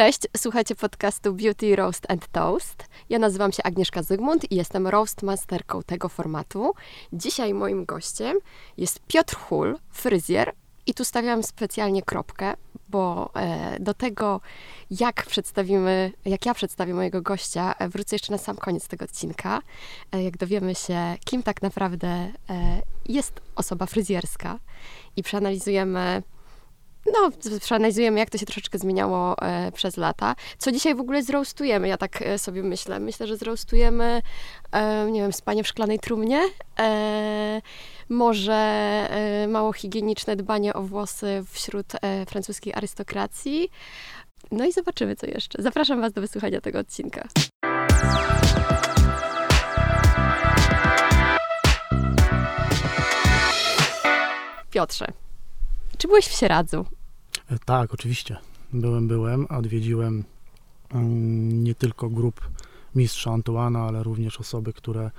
Cześć, słuchajcie podcastu Beauty Roast and Toast. Ja nazywam się Agnieszka Zygmunt i jestem roastmasterką tego formatu. Dzisiaj moim gościem jest Piotr Hul, fryzjer. I tu stawiam specjalnie kropkę, bo e, do tego, jak przedstawimy, jak ja przedstawię mojego gościa, e, wrócę jeszcze na sam koniec tego odcinka. E, jak dowiemy się, kim tak naprawdę jest osoba fryzjerska i przeanalizujemy no, przeanalizujemy, jak to się troszeczkę zmieniało e, przez lata. Co dzisiaj w ogóle zroastujemy, ja tak e, sobie myślę. Myślę, że zroastujemy, e, nie wiem, spanie w szklanej trumnie, e, może e, mało higieniczne dbanie o włosy wśród e, francuskiej arystokracji. No i zobaczymy, co jeszcze. Zapraszam Was do wysłuchania tego odcinka. Piotrze, czy byłeś w Sieradzu? E, Tak, oczywiście. Byłem, byłem, odwiedziłem mm, nie tylko grup mistrza Antuana, ale również osoby, które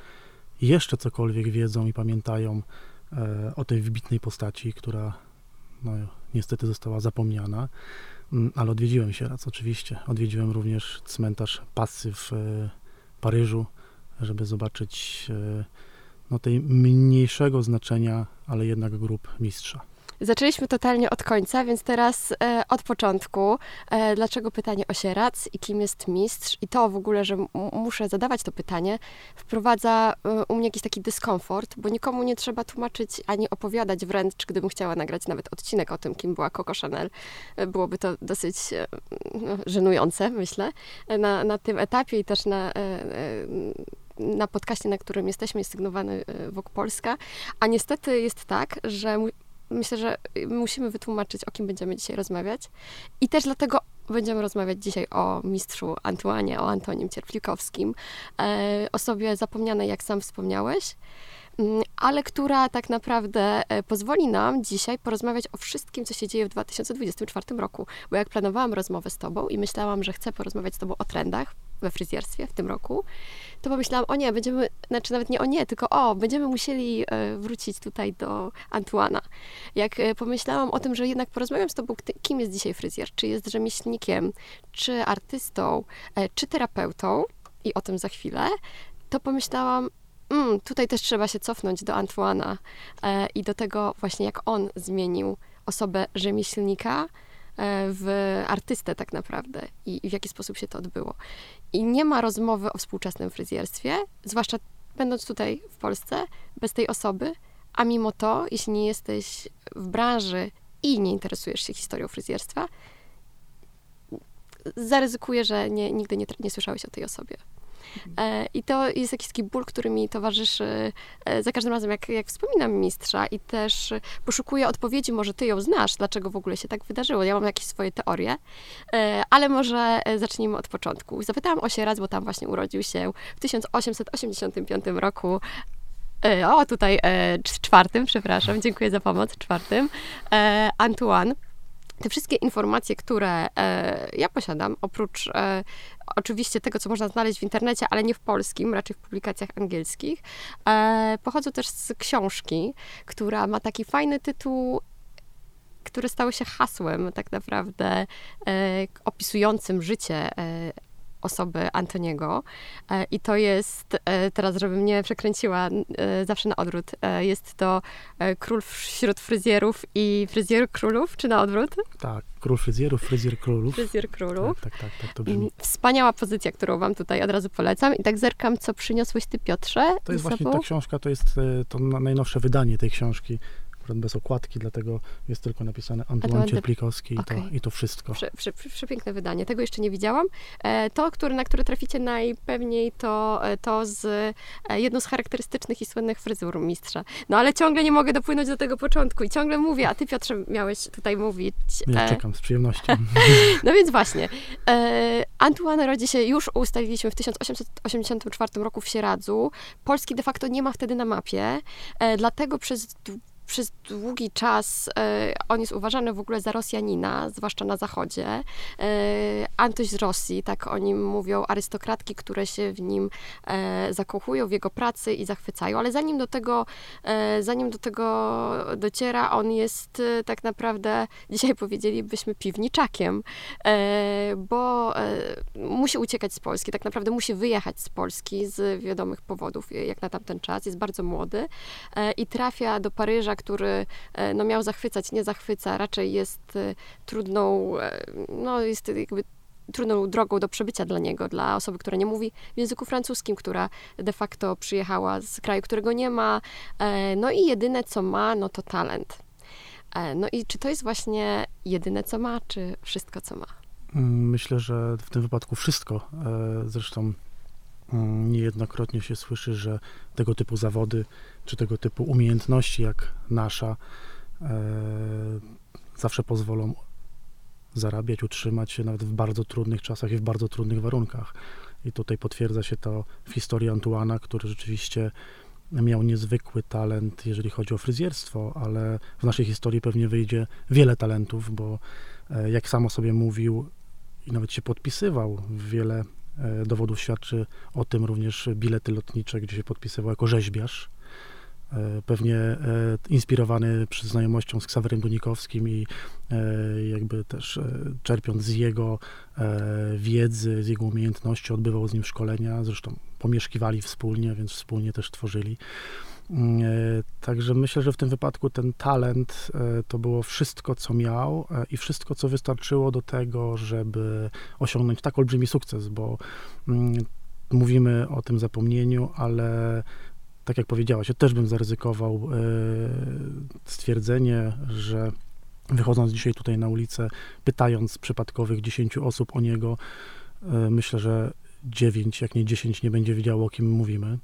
jeszcze cokolwiek wiedzą i pamiętają e, o tej wybitnej postaci, która no, niestety została zapomniana. Mm, Ale odwiedziłem się raz, oczywiście. Odwiedziłem również cmentarz Passy w e, Paryżu, żeby zobaczyć no, tej mniejszego znaczenia, ale jednak grup mistrza. Zaczęliśmy totalnie od końca, więc teraz e, od początku. E, dlaczego pytanie o Sierac i kim jest mistrz? I to w ogóle, że muszę zadawać to pytanie, wprowadza e, u mnie jakiś taki dyskomfort, bo nikomu nie trzeba tłumaczyć ani opowiadać wręcz, gdybym chciała nagrać nawet odcinek o tym, kim była Coco Chanel. E, byłoby to dosyć e, no, żenujące, myślę, e, na, na tym etapie i też na... Na podcaście, na którym jesteśmy, jest sygnowany Wok Polska, a niestety jest tak, że myślę, że musimy wytłumaczyć, o kim będziemy dzisiaj rozmawiać. I też dlatego będziemy rozmawiać dzisiaj o mistrzu Antuanie, o Antonim Cierplikowskim, e, osobie zapomnianej, jak sam wspomniałeś, mm, ale która tak naprawdę e, pozwoli nam dzisiaj porozmawiać o wszystkim, co się dzieje w 2024 roku. Bo jak planowałam rozmowę z Tobą i myślałam, że chcę porozmawiać z Tobą o trendach we fryzjerstwie w tym roku, to pomyślałam, o nie, będziemy, znaczy nawet nie o nie, tylko o, będziemy musieli e, wrócić tutaj do Antuana. Jak e, pomyślałam o tym, że jednak porozmawiam z tobą, kim jest dzisiaj fryzjer, czy jest rzemieślnikiem, czy artystą, e, czy terapeutą, i o tym za chwilę, to pomyślałam, mm, tutaj też trzeba się cofnąć do Antuana i do tego właśnie, jak on zmienił osobę rzemieślnika w artystę tak naprawdę i w jaki sposób się to odbyło. I nie ma rozmowy o współczesnym fryzjerstwie, zwłaszcza będąc tutaj w Polsce, bez tej osoby, a mimo to, jeśli nie jesteś w branży i nie interesujesz się historią fryzjerstwa, zaryzykuję, że nie, nigdy nie, nie słyszałeś o tej osobie. E, I to jest jakiś taki ból, który mi towarzyszy e, za każdym razem, jak, jak wspominam mistrza i też poszukuję odpowiedzi, może ty ją znasz, dlaczego w ogóle się tak wydarzyło. Ja mam jakieś swoje teorie, e, ale może zacznijmy od początku. Zapytałam o Sieradz, bo tam właśnie urodził się w 1885 roku O, tutaj cz- czwartym, przepraszam, dziękuję za pomoc, czwartym. Antoine. Te wszystkie informacje, które ja posiadam, oprócz oczywiście tego, co można znaleźć w internecie, ale nie w polskim, raczej w publikacjach angielskich, e, pochodzą też z książki, która ma taki fajny tytuł które stały się hasłem tak naprawdę e, opisującym życie e, osoby Antoniego. E, I to jest, e, teraz żebym nie przekręciła e, zawsze na odwrót, jest to król wśród fryzjerów i fryzjer królów, czy na odwrót? Tak, król fryzjerów, fryzjer królów. Fryzjer królów. Tak, tak, tak, tak to brzmi. Wspaniała pozycja, którą wam tutaj od razu polecam. I tak zerkam, co przyniosłeś ty, Piotrze, To jest właśnie sobą. ta książka, to jest to na- najnowsze wydanie tej książki, akurat bez okładki, dlatego jest tylko napisane Antoine Cierplikowski i, to, i to wszystko. Prze, prze, prze, przepiękne wydanie. Tego jeszcze nie widziałam. E, to, które, na które traficie najpewniej, to, e, to z e, jedną z charakterystycznych i słynnych fryzur mistrza. No ale ciągle nie mogę dopłynąć do tego początku i ciągle mówię, a ty Piotrze miałeś tutaj mówić. Ja e, czekam z przyjemnością. no więc właśnie. Antoine rodzi się, już ustaliliśmy, w 1884 roku w Sieradzu. Polski de facto nie ma wtedy na mapie, dlatego przez przez długi czas e, on jest uważany w ogóle za Rosjanina, zwłaszcza na zachodzie, e, Antoś z Rosji, tak o nim mówią arystokratki, które się w nim e, zakochują, w jego pracy i zachwycają, ale zanim do tego, e, zanim do tego dociera, on jest tak naprawdę, dzisiaj powiedzielibyśmy piwniczakiem, bo musi uciekać z Polski, tak naprawdę musi wyjechać z Polski z wiadomych powodów, jak na tamten czas, jest bardzo młody i trafia do Paryża, który no, miał zachwycać, nie zachwyca, raczej jest trudną, no jest jakby trudną drogą do przebycia dla niego, dla osoby, która nie mówi w języku francuskim, która de facto przyjechała z kraju, którego nie ma. E, no i jedyne, co ma, no to talent. E, no i czy to jest właśnie jedyne, co ma, czy wszystko, co ma? Mm, myślę, że w tym wypadku wszystko. E, zresztą niejednokrotnie się słyszy, że tego typu zawody, czy tego typu umiejętności jak nasza, zawsze pozwolą zarabiać, utrzymać się nawet w bardzo trudnych czasach i w bardzo trudnych warunkach. I tutaj potwierdza się to w historii Antuana, który rzeczywiście miał niezwykły talent, jeżeli chodzi o fryzjerstwo, ale w naszej historii pewnie wyjdzie wiele talentów, bo e, jak sam o sobie mówił i nawet się podpisywał, wiele e, dowodów świadczy o tym również bilety lotnicze, gdzie się podpisywał jako rzeźbiarz. E, pewnie e, inspirowany przy znajomością z Ksawerem Dunikowskim i e, jakby też czerpiąc z jego wiedzy, z jego umiejętności, odbywał z nim szkolenia, zresztą pomieszkiwali wspólnie, więc wspólnie też tworzyli. Mm, także myślę, że w tym wypadku ten talent to było wszystko, co miał i wszystko, co wystarczyło do tego, żeby osiągnąć tak olbrzymi sukces, bo mm, mówimy o tym zapomnieniu, ale tak jak powiedziałaś, ja też bym zaryzykował e, stwierdzenie, że wychodząc dzisiaj tutaj na ulicę, pytając przypadkowych 10 osób o niego, e, myślę, że 9, jak nie 10 nie będzie wiedziało, o kim mówimy.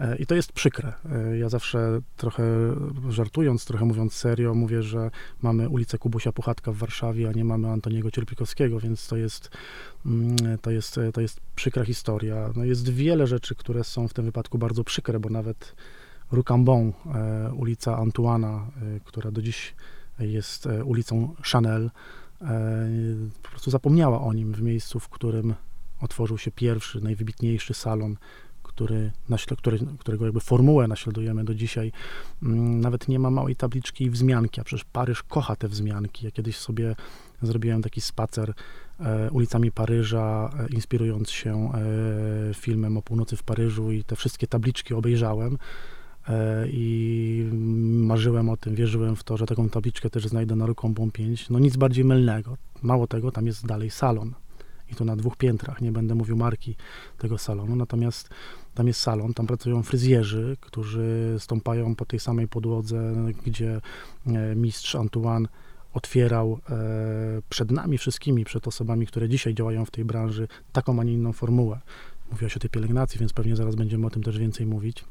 E, I to jest przykre. Ja zawsze trochę żartując, trochę mówiąc serio, mówię, że mamy ulicę Kubusia Puchatka w Warszawie, a nie mamy Antoniego Cierpikowskiego, więc to jest Mm, to jest, to jest przykra historia. No jest wiele rzeczy, które są w tym wypadku bardzo przykre, bo nawet Rucambon, e, ulica Antuana, e, która do dziś jest e, ulicą Chanel, po prostu zapomniała o nim w miejscu, w którym otworzył się pierwszy, najwybitniejszy salon który, którego jakby formułę naśladujemy do dzisiaj, mm, nawet nie ma małej tabliczki wzmianki, a przecież Paryż kocha te wzmianki. Ja kiedyś sobie zrobiłem taki spacer e, ulicami Paryża, e, inspirując się e, filmem o północy w Paryżu i te wszystkie tabliczki obejrzałem i marzyłem o tym, wierzyłem w to, że taką tabliczkę też znajdę na Ruką 5. No nic bardziej mylnego. Mało tego, tam jest dalej salon i to na dwóch piętrach, nie będę mówił marki tego salonu, natomiast tam jest salon, tam pracują fryzjerzy, którzy stąpają po tej samej podłodze, gdzie e, mistrz Antoine otwierał e, przed nami wszystkimi, przed osobami, które dzisiaj działają w tej branży, taką, a nie inną formułę. Mówiłaś o tej pielęgnacji, więc pewnie zaraz będziemy o tym też więcej mówić.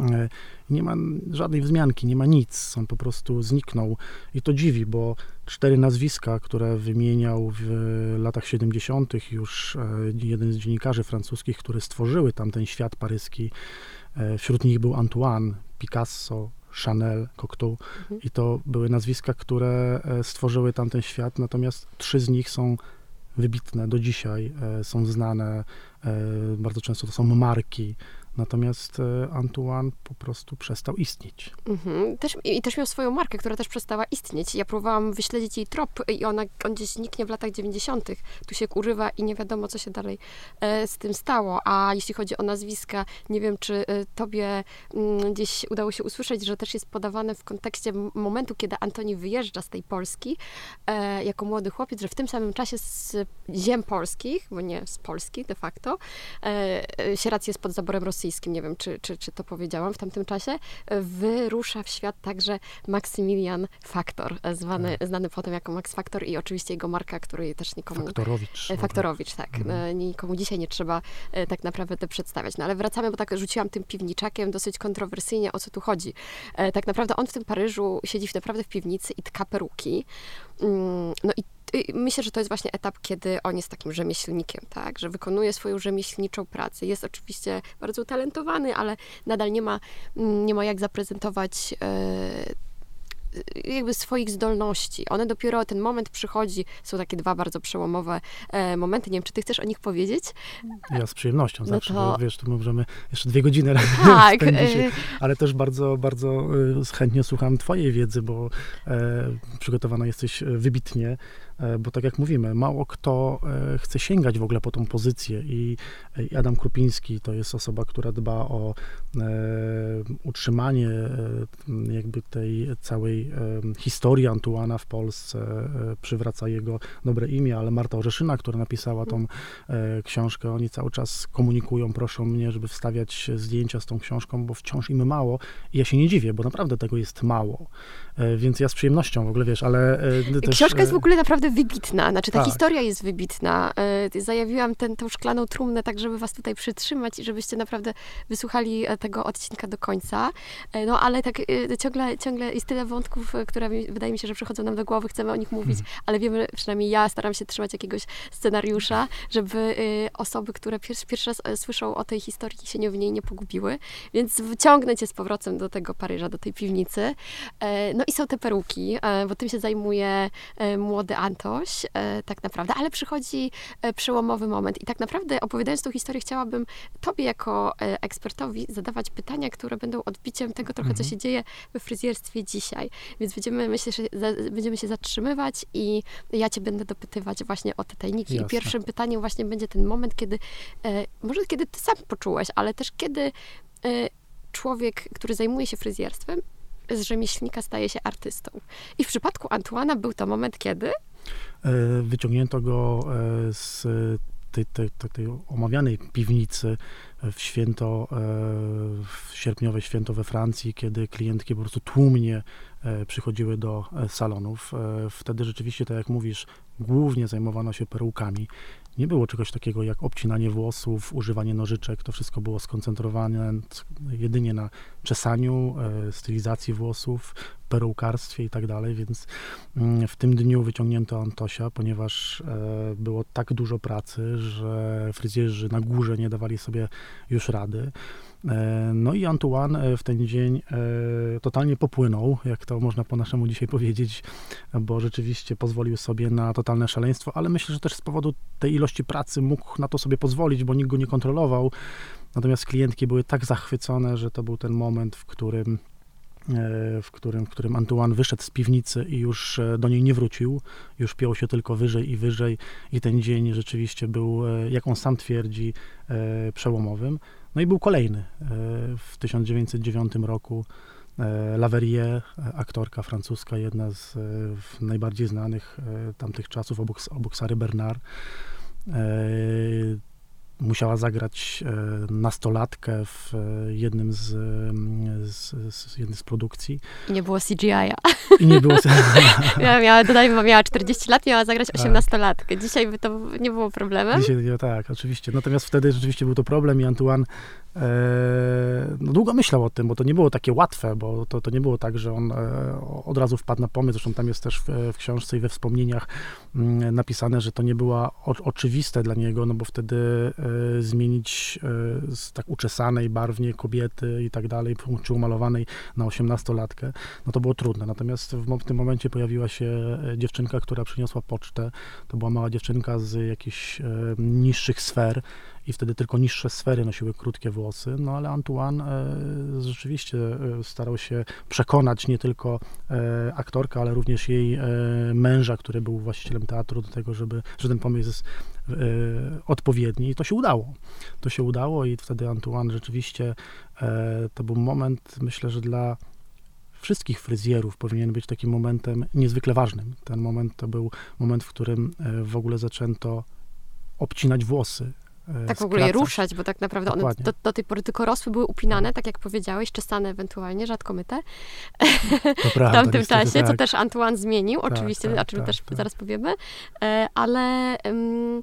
E, nie ma żadnej wzmianki, nie ma nic, on po prostu zniknął i to dziwi, bo cztery nazwiska, które wymieniał w latach 70. już e, jeden z dziennikarzy francuskich, które stworzyły tam ten świat paryski, e, wśród nich był Antoine, Picasso, Chanel, Cocteau mhm. i to były nazwiska, które stworzyły tamten świat, natomiast trzy z nich są wybitne do dzisiaj, są znane, bardzo często to są marki, Natomiast e, Antoine po prostu przestał istnieć. Mhm. Też, I też miał swoją markę, która też przestała istnieć. Ja próbowałam wyśledzić jej trop i ona, on gdzieś zniknie w latach 90. Tu się urywa i nie wiadomo, co się dalej e, z tym stało. A jeśli chodzi o nazwiska, nie wiem, czy e, tobie m, mm, gdzieś udało się usłyszeć, że też jest podawane w kontekście momentu, kiedy Antoni wyjeżdża z tej Polski e, jako młody chłopiec, że w tym samym czasie z ziem polskich, bo nie z Polski de facto, e, e jest pod zaborem Rosji rosyjskim, nie wiem, czy, czy, czy to powiedziałam w tamtym czasie, wyrusza w świat także Maksymilian Faktor, zwany, tak. znany potem jako Max Factor i oczywiście jego marka, której też nikomu... Faktorowicz. E, Faktorowicz, tak. Mhm. E, nikomu dzisiaj nie trzeba e, tak naprawdę przedstawiać. No ale wracamy, bo tak rzuciłam tym piwniczakiem dosyć kontrowersyjnie, o co tu chodzi. Tak naprawdę on w tym Paryżu siedzi naprawdę w piwnicy i tka peruki. Mm, no i myślę, że to jest właśnie etap, kiedy on jest takim rzemieślnikiem, tak, że wykonuje swoją rzemieślniczą pracę. Jest oczywiście bardzo utalentowany, ale nadal nie ma, mm, nie ma jak zaprezentować e, jakby swoich zdolności. One dopiero, ten moment przychodzi, są takie dwa bardzo przełomowe e, momenty. Nie wiem, czy ty chcesz o nich powiedzieć? Ja z przyjemnością No zawsze, to- bo wiesz, tu możemy jeszcze dwie godziny Tak, spędzić, e, ale też bardzo, bardzo e, chętnie słucham twojej wiedzy, bo e, przygotowana jesteś wybitnie, bo tak jak mówimy, mało kto e, chce sięgać w ogóle po tą pozycję i, i Adam Krupiński to jest osoba, która dba o e, utrzymanie e, jakby tej całej e, historii Antuana w Polsce, e, przywraca jego dobre imię, ale Marta Orzeszyna, która napisała tą e, książkę, oni cały czas komunikują, proszą mnie, żeby wstawiać zdjęcia z tą książką, bo wciąż im mało i ja się nie dziwię, bo naprawdę tego jest mało. E, więc ja z przyjemnością w ogóle, wiesz, ale e, też... Książka jest w e, ogóle naprawdę wybitna, znaczy ta tak. historia jest wybitna. Zajawiłam tę tą szklaną trumnę tak, żeby was tutaj przytrzymać i żebyście naprawdę wysłuchali tego odcinka do końca. No ale tak ciągle, ciągle jest tyle wątków, które mi- wydaje mi się, że przychodzą nam do głowy, chcemy o nich mówić, Mhm. ale wiemy, przynajmniej ja staram się trzymać jakiegoś scenariusza, żeby osoby, które pierwszy, pierwszy raz słyszą o tej historii się nie w niej nie pogubiły. Więc wyciągnę cię z powrotem do tego Paryża, do tej piwnicy. No i są te peruki, e, bo tym się zajmuje e, młody Antoś, e, tak naprawdę, ale przychodzi przełomowy moment. I tak naprawdę opowiadając tą historię, chciałabym Tobie jako ekspertowi zadawać pytania, które będą odbiciem tego trochę, co Mhm. się dzieje we fryzjerstwie dzisiaj. Więc będziemy, myślę, że będziemy się zatrzymywać i ja Cię będę dopytywać właśnie o te tajniki. I Jasne. pierwszym pytaniem właśnie będzie ten moment, kiedy, może kiedy Ty sam poczułeś, ale też kiedy człowiek, który zajmuje się fryzjerstwem, z rzemieślnika staje się artystą. I w przypadku Antuana był to moment, kiedy E, Wyciągnięto go e, z tej, tej, tej, omawianej piwnicy w święto, e, w sierpniowe święto we Francji, kiedy klientki po prostu tłumnie przychodziły do salonów. Wtedy rzeczywiście, tak jak mówisz, głównie zajmowano się perukami. Nie było czegoś takiego jak obcinanie włosów, używanie nożyczek. To wszystko było skoncentrowane jedynie na czesaniu, e, stylizacji włosów, perukarstwie i tak dalej, więc mm, w tym dniu wyciągnięto Antosia, ponieważ e, było tak dużo pracy, że fryzjerzy na górze nie dawali sobie już rady. E, No i Antoine w ten dzień totalnie popłynął, jak to można po naszemu dzisiaj powiedzieć, bo rzeczywiście pozwolił sobie na totalne szaleństwo, ale myślę, że też z powodu tej ilości pracy mógł na to sobie pozwolić, bo nikt go nie kontrolował. Natomiast klientki były tak zachwycone, że to był ten moment, w którym e, w którym, w którym Antoine wyszedł z piwnicy i już e, do niej nie wrócił, już piął się tylko wyżej i wyżej i ten dzień rzeczywiście był, e, jak on sam twierdzi, przełomowym. No i był kolejny. W 1909 roku e, Laverrier, e, aktorka francuska, jedna z najbardziej znanych tamtych czasów, obok, obok Sary Bernard, musiała zagrać e, nastolatkę w e, jednym z, mm, z, z, jednej z produkcji nie było CGI-a. i nie było... Ja miała, dodajmy, miała 40 lat, miała zagrać Tak. 18-latkę. Dzisiaj by to nie było problemem. Dzisiaj, nie, tak, oczywiście. Natomiast wtedy rzeczywiście był to problem i Antoine e, no, długo myślał o tym, bo to nie było takie łatwe, bo to, to nie było tak, że on od razu wpadł na pomysł. Zresztą tam jest też w, w książce i we wspomnieniach mm, napisane, że to nie było o, oczywiste dla niego, no bo wtedy zmienić e, z tak uczesanej barwnie kobiety i tak dalej, czy umalowanej na osiemnastolatkę, no to było trudne. Natomiast w, tym momencie pojawiła się e, dziewczynka, która przyniosła pocztę. To była mała dziewczynka z jakichś e, niższych sfer i wtedy tylko niższe sfery nosiły krótkie włosy, no ale Antoine e, rzeczywiście e, starał się przekonać nie tylko e, aktorkę, ale również jej męża, który był właścicielem teatru do tego, żeby, że ten pomysł jest odpowiedni i to się udało. To się udało i wtedy Antoine rzeczywiście to był moment, myślę, że dla wszystkich fryzjerów powinien być takim momentem niezwykle ważnym. Ten moment to był moment, w którym w ogóle zaczęto obcinać włosy. E, Tak w ogóle je ruszać, bo tak naprawdę one do, do tej pory tylko rosły, były upinane, tak jak powiedziałeś, czesane ewentualnie, rzadko myte. To w prawda, tamtym niestety czasie, co tak. też Antoine zmienił, Tak, oczywiście, tak, o czym tak, też tak. zaraz powiemy, E, ale em,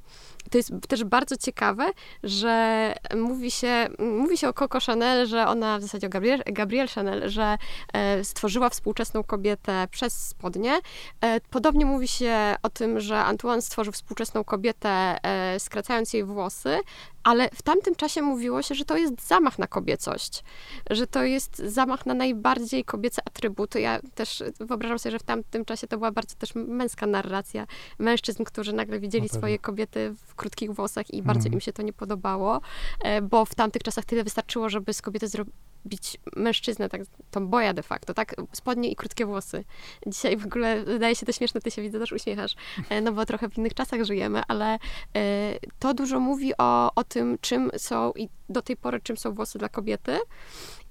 to jest też bardzo ciekawe, że mówi się, mówi się o Coco Chanel, że ona, w zasadzie o Gabriel, Gabrielle Chanel, że e, stworzyła współczesną kobietę przez spodnie. E, Podobnie mówi się o tym, że Antoine stworzył współczesną kobietę, e, skracając jej włosy, ale w tamtym czasie mówiło się, że to jest zamach na kobiecość, że to jest zamach na najbardziej kobiece atrybuty. Ja też wyobrażam sobie, że w tamtym czasie to była bardzo też męska narracja mężczyzn, którzy nagle widzieli no swoje kobiety w krótkich włosach i bardzo mhm. im się to nie podobało, e, bo w tamtych czasach tyle wystarczyło, żeby z kobiety zrobić bić mężczyznę, tak, boja de facto, tak? Spodnie i krótkie włosy. Dzisiaj w ogóle wydaje się to śmieszne, ty się widzę, też uśmiechasz, e, no bo trochę w innych czasach żyjemy, ale e, to dużo mówi o, o tym, czym są i do tej pory czym są włosy dla kobiety.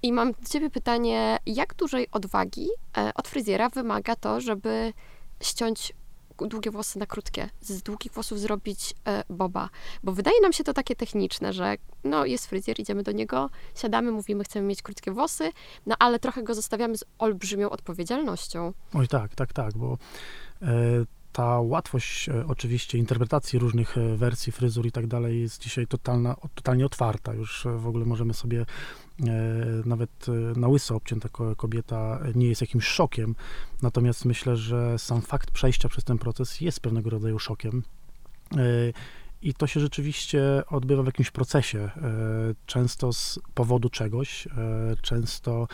I mam do ciebie pytanie, jak dużej odwagi e, od fryzjera wymaga to, żeby ściąć długie włosy na krótkie, z długich włosów zrobić e, boba. Bo wydaje nam się to takie techniczne, że no jest fryzjer, idziemy do niego, siadamy, mówimy, chcemy mieć krótkie włosy, no ale trochę go zostawiamy z olbrzymią odpowiedzialnością. Oj tak, tak, tak, bo e, ta łatwość e, oczywiście interpretacji różnych e, wersji fryzur i tak dalej jest dzisiaj totalna, totalnie otwarta. Już e, w ogóle możemy sobie nawet na łyso obcięta kobieta nie jest jakimś szokiem. Natomiast myślę, że sam fakt przejścia przez ten proces jest pewnego rodzaju szokiem. I to się rzeczywiście odbywa w jakimś procesie, często z powodu czegoś, często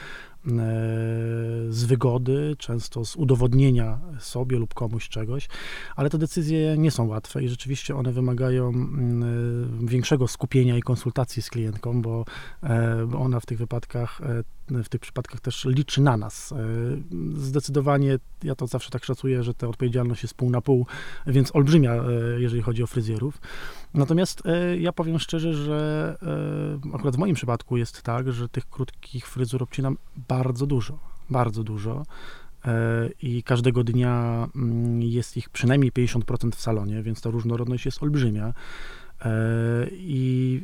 z wygody, często z udowodnienia sobie lub komuś czegoś, ale te decyzje nie są łatwe i rzeczywiście one wymagają mm, większego skupienia i konsultacji z klientką, bo e, ona w tych wypadkach e, w tych przypadkach też liczy na nas. Zdecydowanie, ja to zawsze tak szacuję, że ta odpowiedzialność jest pół na pół, więc olbrzymia, jeżeli chodzi o fryzjerów. Natomiast ja powiem szczerze, że akurat w moim przypadku jest tak, że tych krótkich fryzur obcinam bardzo dużo, bardzo dużo. E, I każdego dnia mm, jest ich przynajmniej 50% w salonie, więc ta różnorodność jest olbrzymia. E, I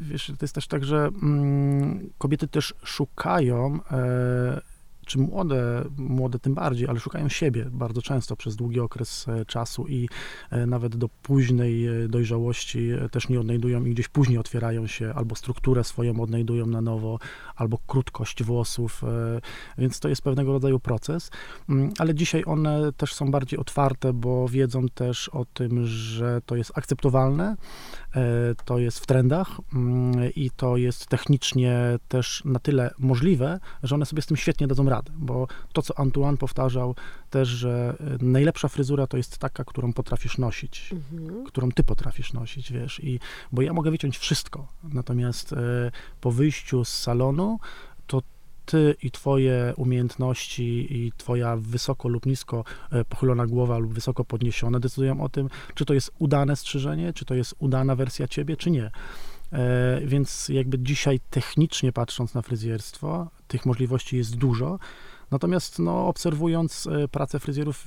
wiesz, to jest też tak, że mm, kobiety też szukają e, czy młode, młode tym bardziej, ale szukają siebie bardzo często przez długi okres e, czasu i e, nawet do późnej e, dojrzałości też nie odnajdują i gdzieś później otwierają się, albo strukturę swoją odnajdują na nowo, albo krótkość włosów, więc to jest pewnego rodzaju proces, mm, ale dzisiaj one też są bardziej otwarte, bo wiedzą też o tym, że to jest akceptowalne, to jest w trendach mm, i to jest technicznie też na tyle możliwe, że one sobie z tym świetnie dadzą radę radę, bo to, co Antoine powtarzał też, że e, najlepsza fryzura to jest taka, którą potrafisz nosić, mhm. którą ty potrafisz nosić, wiesz, i, bo ja mogę wyciąć wszystko, natomiast e, po wyjściu z salonu, to ty i twoje umiejętności i twoja wysoko lub nisko e, pochylona głowa lub wysoko podniesiona decydują o tym, czy to jest udane strzyżenie, czy to jest udana wersja ciebie, czy nie. E, więc jakby dzisiaj technicznie patrząc na fryzjerstwo, tych możliwości jest dużo. Natomiast no, obserwując e, pracę fryzjerów,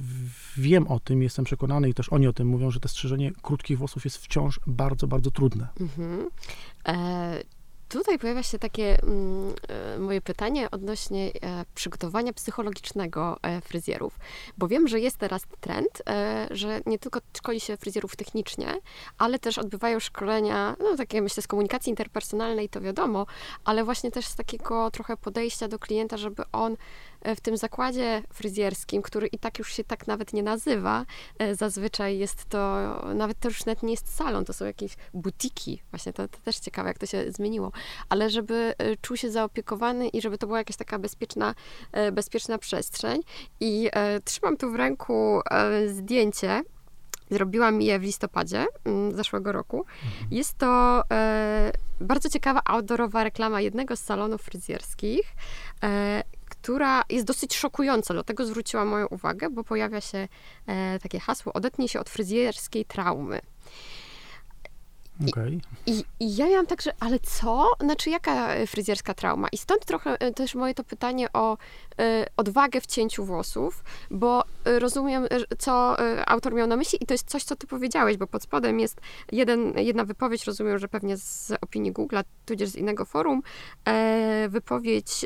wiem o tym, jestem przekonany i też oni o tym mówią, że to strzyżenie krótkich włosów jest wciąż bardzo, bardzo trudne. Mhm. E, Tutaj pojawia się takie mm, e, moje pytanie odnośnie e, przygotowania psychologicznego e, fryzjerów, bo wiem, że jest teraz trend, e, że nie tylko szkoli się fryzjerów technicznie, ale też odbywają szkolenia, no takie myślę z komunikacji interpersonalnej, to wiadomo, ale właśnie też z takiego trochę podejścia do klienta, żeby on w tym zakładzie fryzjerskim, który i tak już się tak nawet nie nazywa, e, zazwyczaj jest to, nawet to już nawet nie jest salon, to są jakieś butiki, właśnie to, to też ciekawe, jak to się zmieniło, ale żeby e, czuł się zaopiekowany i żeby to była jakaś taka bezpieczna, bezpieczna przestrzeń i trzymam tu w ręku zdjęcie, Zrobiłam je w listopadzie mm, zeszłego roku. Mhm. Jest to e, bardzo ciekawa outdoorowa reklama jednego z salonów fryzjerskich. E, która jest dosyć szokująca, dlatego zwróciła moją uwagę, bo pojawia się e, takie hasło odetnij się od fryzjerskiej traumy. Okay. I, I, ja miałam także, ale co? Znaczy, jaka e, fryzjerska trauma? I stąd trochę e, też moje to pytanie o odwagę w cięciu włosów, bo y, rozumiem, co y, autor miał na myśli i to jest coś, co ty powiedziałeś, bo pod spodem jest jeden, jedna wypowiedź, rozumiem, że pewnie z opinii Google'a, tudzież z innego forum, wypowiedź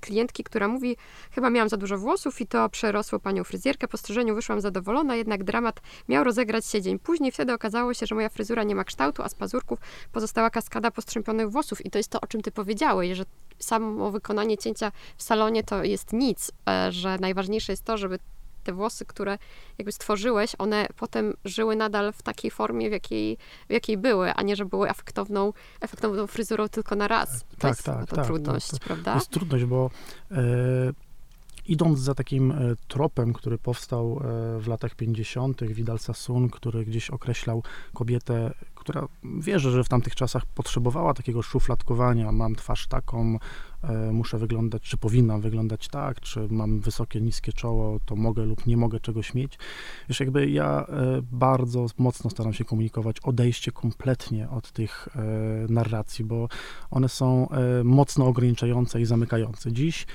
klientki, która mówi, chyba miałam za dużo włosów i to przerosło panią fryzjerkę, po strzyżeniu wyszłam zadowolona, jednak dramat miał rozegrać się dzień później, wtedy okazało się, że moja fryzura nie ma kształtu, a z pazurków pozostała kaskada postrzępionych włosów. I to jest to, o czym ty powiedziałeś, że samo wykonanie cięcia w salonie to jest nic, e, że najważniejsze jest to, żeby te włosy, które jakby stworzyłeś, one potem żyły nadal w takiej formie, w jakiej, w jakiej były, a nie, że były efektowną, efektowną fryzurą tylko na raz. To Tak, jest tak, to tak, trudność, to- To prawda? jest trudność, bo e, idąc za takim e, tropem, który powstał e, w latach 50., Vidal Sassoon, który gdzieś określał kobietę, która wierzę, że w tamtych czasach potrzebowała takiego szufladkowania. Mam twarz taką, e, muszę wyglądać, czy powinnam wyglądać tak, czy mam wysokie, niskie czoło, to mogę lub nie mogę czegoś mieć. Wiesz, jakby ja e, bardzo mocno staram się komunikować odejście kompletnie od tych e, narracji, bo one są mocno ograniczające i zamykające. Dziś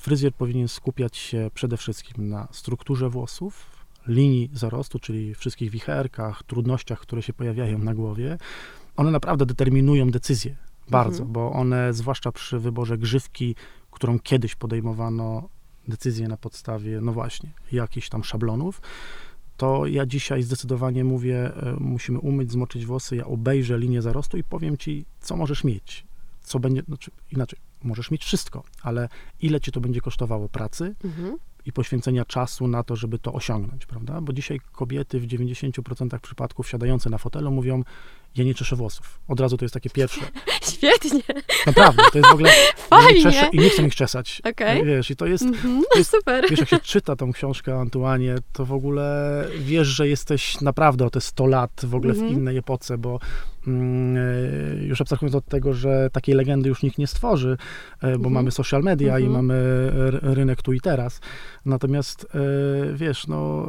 fryzjer powinien skupiać się przede wszystkim na strukturze włosów, linii zarostu, czyli wszystkich wicherkach, trudnościach, które się pojawiają na głowie. One naprawdę determinują decyzję bardzo, Mhm. bo one, zwłaszcza przy wyborze grzywki, którą kiedyś podejmowano decyzję na podstawie, no właśnie, jakichś tam szablonów, to ja dzisiaj zdecydowanie mówię, e, musimy umyć, zmoczyć włosy, ja obejrzę linię zarostu i powiem ci, co możesz mieć, co będzie, znaczy inaczej, możesz mieć wszystko, ale ile ci to będzie kosztowało pracy Mhm. I poświęcenia czasu na to, żeby to osiągnąć, prawda? Bo dzisiaj kobiety w 90% przypadków siadające na fotelu mówią, ja nie czeszę włosów. Od razu to jest takie pierwsze. Świetnie, Naprawdę, to jest w ogóle... Ja fajnie. nie czeszę i nie chcę ich czesać. Okej. Wiesz, i to jest, Mhm. to jest Super. Wiesz, jak się czyta tą książkę Antuanie, to w ogóle wiesz, że jesteś naprawdę o te 100 lat w ogóle w Mhm. innej epoce, bo mm, e, już abstrahując od tego, że takiej legendy już nikt nie stworzy, e, bo Mhm. mamy social media i Mhm. mamy rynek tu i teraz. Natomiast e, wiesz, no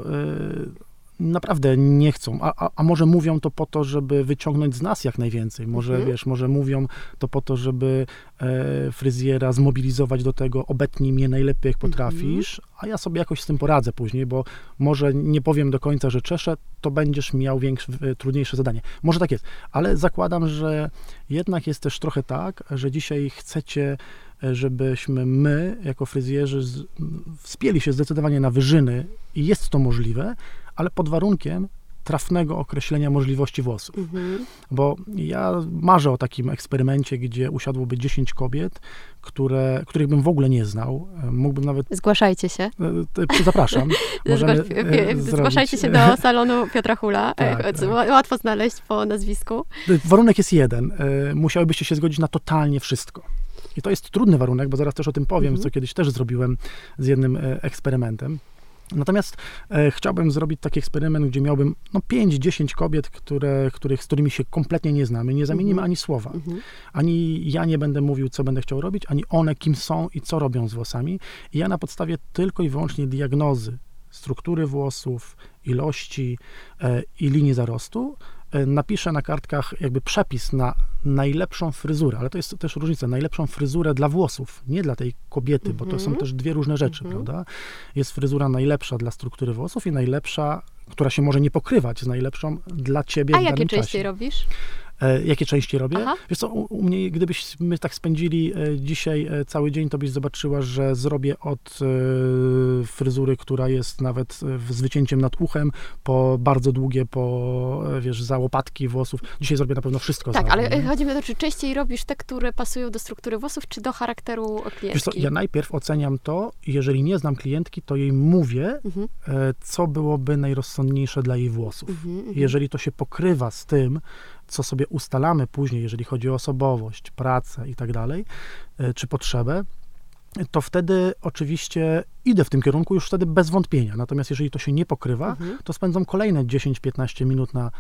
naprawdę nie chcą, a, a, a może mówią to po to, żeby wyciągnąć z nas jak najwięcej, może Mhm. wiesz, może mówią to po to, żeby e, fryzjera zmobilizować do tego, obetnij mnie najlepiej jak potrafisz, a ja sobie jakoś z tym poradzę później, bo może nie powiem do końca, że czeszę, to będziesz miał większe, e, trudniejsze zadanie. Może tak jest, ale zakładam, że jednak jest też trochę tak, że dzisiaj chcecie, e, żebyśmy my, jako fryzjerzy, wspięli się zdecydowanie na wyżyny i jest to możliwe, ale pod warunkiem trafnego określenia możliwości włosów. Mhm. Bo ja marzę o takim eksperymencie, gdzie usiadłoby 10 kobiet, które, których bym w ogóle nie znał. E, Mógłbym nawet, Zgłaszajcie się. e, te- zapraszam, możemy Zgłasz- pi- e, pi- zrobić, Zgłaszajcie się e, do salonu Piotra Hula. Tak, E, tak. Łatwo znaleźć po nazwisku. Warunek jest jeden. e, Musiałybyście się zgodzić na totalnie wszystko. I to jest trudny warunek, bo zaraz też o tym powiem, Mhm. co kiedyś też zrobiłem z jednym e, eksperymentem. Natomiast e, chciałbym zrobić taki eksperyment, gdzie miałbym no, 5-10 kobiet, które, których, z którymi się kompletnie nie znamy, nie zamienimy Mhm. ani słowa. Mhm. Ani ja nie będę mówił, co będę chciał robić, ani one, kim są i co robią z włosami. I ja na podstawie tylko i wyłącznie diagnozy struktury włosów, ilości e, i linii zarostu e, napiszę na kartkach jakby przepis na najlepszą fryzurę, ale to jest też różnica, najlepszą fryzurę dla włosów, nie dla tej kobiety, bo to są Mhm. też dwie różne rzeczy, Mhm. prawda? Jest fryzura najlepsza dla struktury włosów i najlepsza, która się może nie pokrywać z najlepszą dla ciebie A w jakie częściej robisz? E, jakie części robię? Aha. Wiesz co, u, u mnie, gdybyśmy tak spędzili e, dzisiaj e, cały dzień, to byś zobaczyła, że zrobię od fryzury, która jest nawet z wycięciem nad uchem, po bardzo długie, po, wiesz, za łopatki włosów. Dzisiaj zrobię na pewno wszystko Tak, za ale nie? chodzi mi o to, czy częściej robisz te, które pasują do struktury włosów, czy do charakteru klientki? Wiesz co, ja najpierw oceniam to, jeżeli nie znam klientki, to jej mówię, Mhm, co byłoby najrozsądniejsze dla jej włosów. mhm, mhm. Jeżeli to się pokrywa z tym, co sobie ustalamy później, jeżeli chodzi o osobowość, pracę i tak dalej, e, czy potrzebę, to wtedy oczywiście idę w tym kierunku już wtedy bez wątpienia. Natomiast jeżeli to się nie pokrywa, Mhm. to spędzam kolejne 10-15 minut na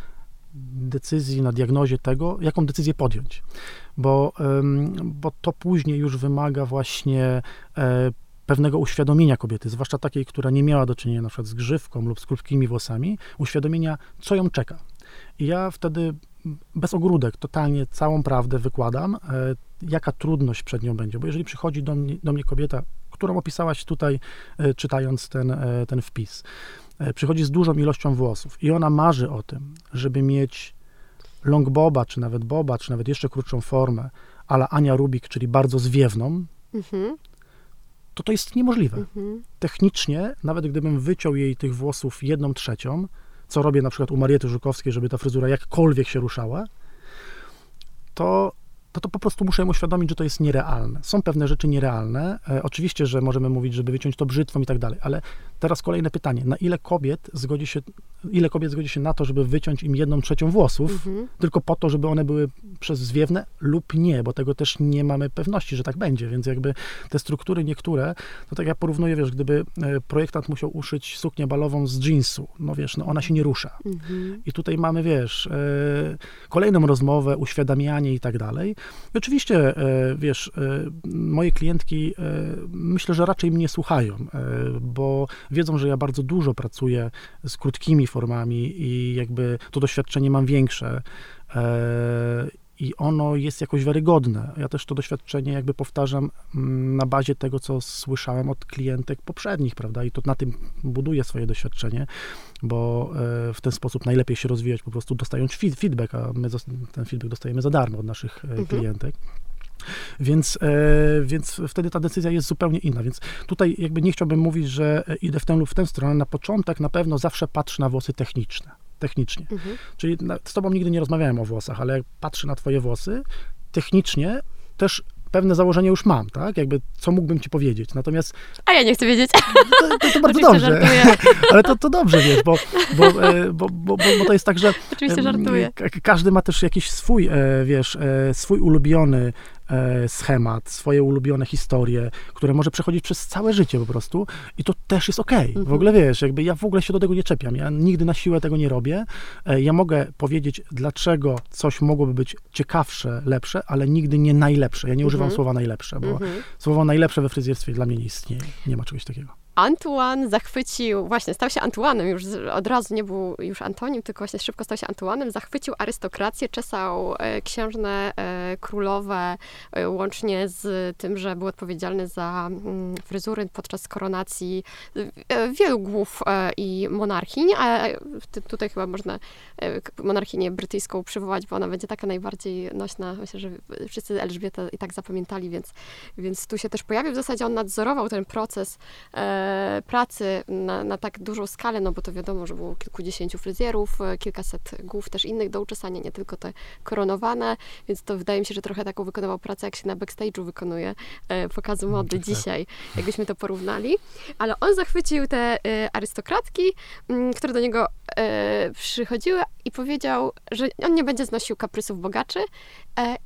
decyzji, na diagnozie tego, jaką decyzję podjąć. Bo, bo to później już wymaga właśnie e, pewnego uświadomienia kobiety, zwłaszcza takiej, która nie miała do czynienia na przykład z grzywką lub z krótkimi włosami, uświadomienia, co ją czeka. I ja wtedy bez ogródek totalnie całą prawdę wykładam, e, jaka trudność przed nią będzie. Bo jeżeli przychodzi do mnie, do mnie kobieta, którą opisałaś tutaj, e, czytając ten, e, ten wpis, przychodzi z dużą ilością włosów i ona marzy o tym, żeby mieć long boba, czy nawet boba, czy nawet jeszcze krótszą formę, ale Ania Rubik, czyli bardzo zwiewną, Mhm, to to jest niemożliwe. mhm. Technicznie, nawet gdybym wyciął jej tych włosów jedną trzecią, co robię na przykład u Mariety Żukowskiej, żeby ta fryzura jakkolwiek się ruszała, to to to po prostu muszę im uświadomić, że to jest nierealne. Są pewne rzeczy nierealne. E, oczywiście, że możemy mówić, żeby wyciąć to brzytwą i tak dalej, ale teraz kolejne pytanie. Na ile kobiet zgodzi się, ile kobiet zgodzi się na to, żeby wyciąć im jedną trzecią włosów, Mhm. tylko po to, żeby one były przez zwiewne lub nie, bo tego też nie mamy pewności, że tak będzie, więc jakby te struktury niektóre, to tak ja porównuję, wiesz, gdyby e, projektant musiał uszyć suknię balową z jeansu, no wiesz, no ona się nie rusza. Mhm. I tutaj mamy, wiesz, e, kolejną rozmowę, uświadamianie i tak dalej. Oczywiście, e, wiesz, e, moje klientki e, myślę, że raczej mnie słuchają, bo wiedzą, że ja bardzo dużo pracuję z krótkimi formami i jakby to doświadczenie mam większe. I ono jest jakoś wiarygodne. Ja też to doświadczenie jakby powtarzam mm, na bazie tego, co słyszałem od klientek poprzednich, prawda? I to na tym buduję swoje doświadczenie, bo e, w ten sposób najlepiej się rozwijać, po prostu dostając feed- feedback, a my ten feedback dostajemy za darmo od naszych e, Mhm. klientek. Więc, e, więc wtedy ta decyzja jest zupełnie inna. Więc tutaj jakby nie chciałbym mówić, że idę w tę lub w tę stronę. Na początek na pewno zawsze patrzę na włosy techniczne. Technicznie. Mhm. Czyli z tobą nigdy nie rozmawiałem o włosach, ale jak patrzę na twoje włosy, technicznie też pewne założenie już mam, tak? Jakby co mógłbym ci powiedzieć. Natomiast A ja nie chcę wiedzieć. to, to, to bardzo dobrze. żartuję. Ale to, to dobrze, wiesz, bo, bo, e, bo, bo, bo, bo to jest tak, że Oczywiście żartuję. ka- każdy ma też jakiś swój, e, wiesz, e, swój ulubiony schemat, swoje ulubione historie, które może przechodzić przez całe życie po prostu i to też jest okej. W Mhm. ogóle wiesz, jakby ja w ogóle się do tego nie czepiam. Ja nigdy na siłę tego nie robię. E, Ja mogę powiedzieć, dlaczego coś mogłoby być ciekawsze, lepsze, ale nigdy nie najlepsze. Ja nie używam Mhm. słowa najlepsze, bo Mhm. słowo najlepsze we fryzjerstwie dla mnie nie istnieje. Nie ma czegoś takiego. Antoine zachwycił, właśnie stał się Antuanem, już od razu nie był już Antonim, tylko właśnie szybko stał się Antuanem, zachwycił arystokrację, czesał e, księżne, e, królowe, e, łącznie z tym, że był odpowiedzialny za mm, fryzury podczas koronacji e, wielu głów e, i monarchiń, a ty- tutaj chyba można e, monarchinię brytyjską przywołać, bo ona będzie taka najbardziej nośna, myślę, że wszyscy Elżbietę i tak zapamiętali, więc, więc tu się też pojawił. W zasadzie on nadzorował ten proces e, pracy na, na tak dużą skalę, no bo to wiadomo, że było kilkudziesięciu fryzjerów, e, kilkaset głów też innych do uczesania, nie tylko te koronowane, więc to wydaje mi się, że trochę taką wykonywał pracę, jak się na backstage'u wykonuje e, pokazu mody tak, tak. dzisiaj, jakbyśmy to porównali. Ale on zachwycił te e, arystokratki, m, które do niego przychodziły i powiedział, że on nie będzie znosił kaprysów bogaczy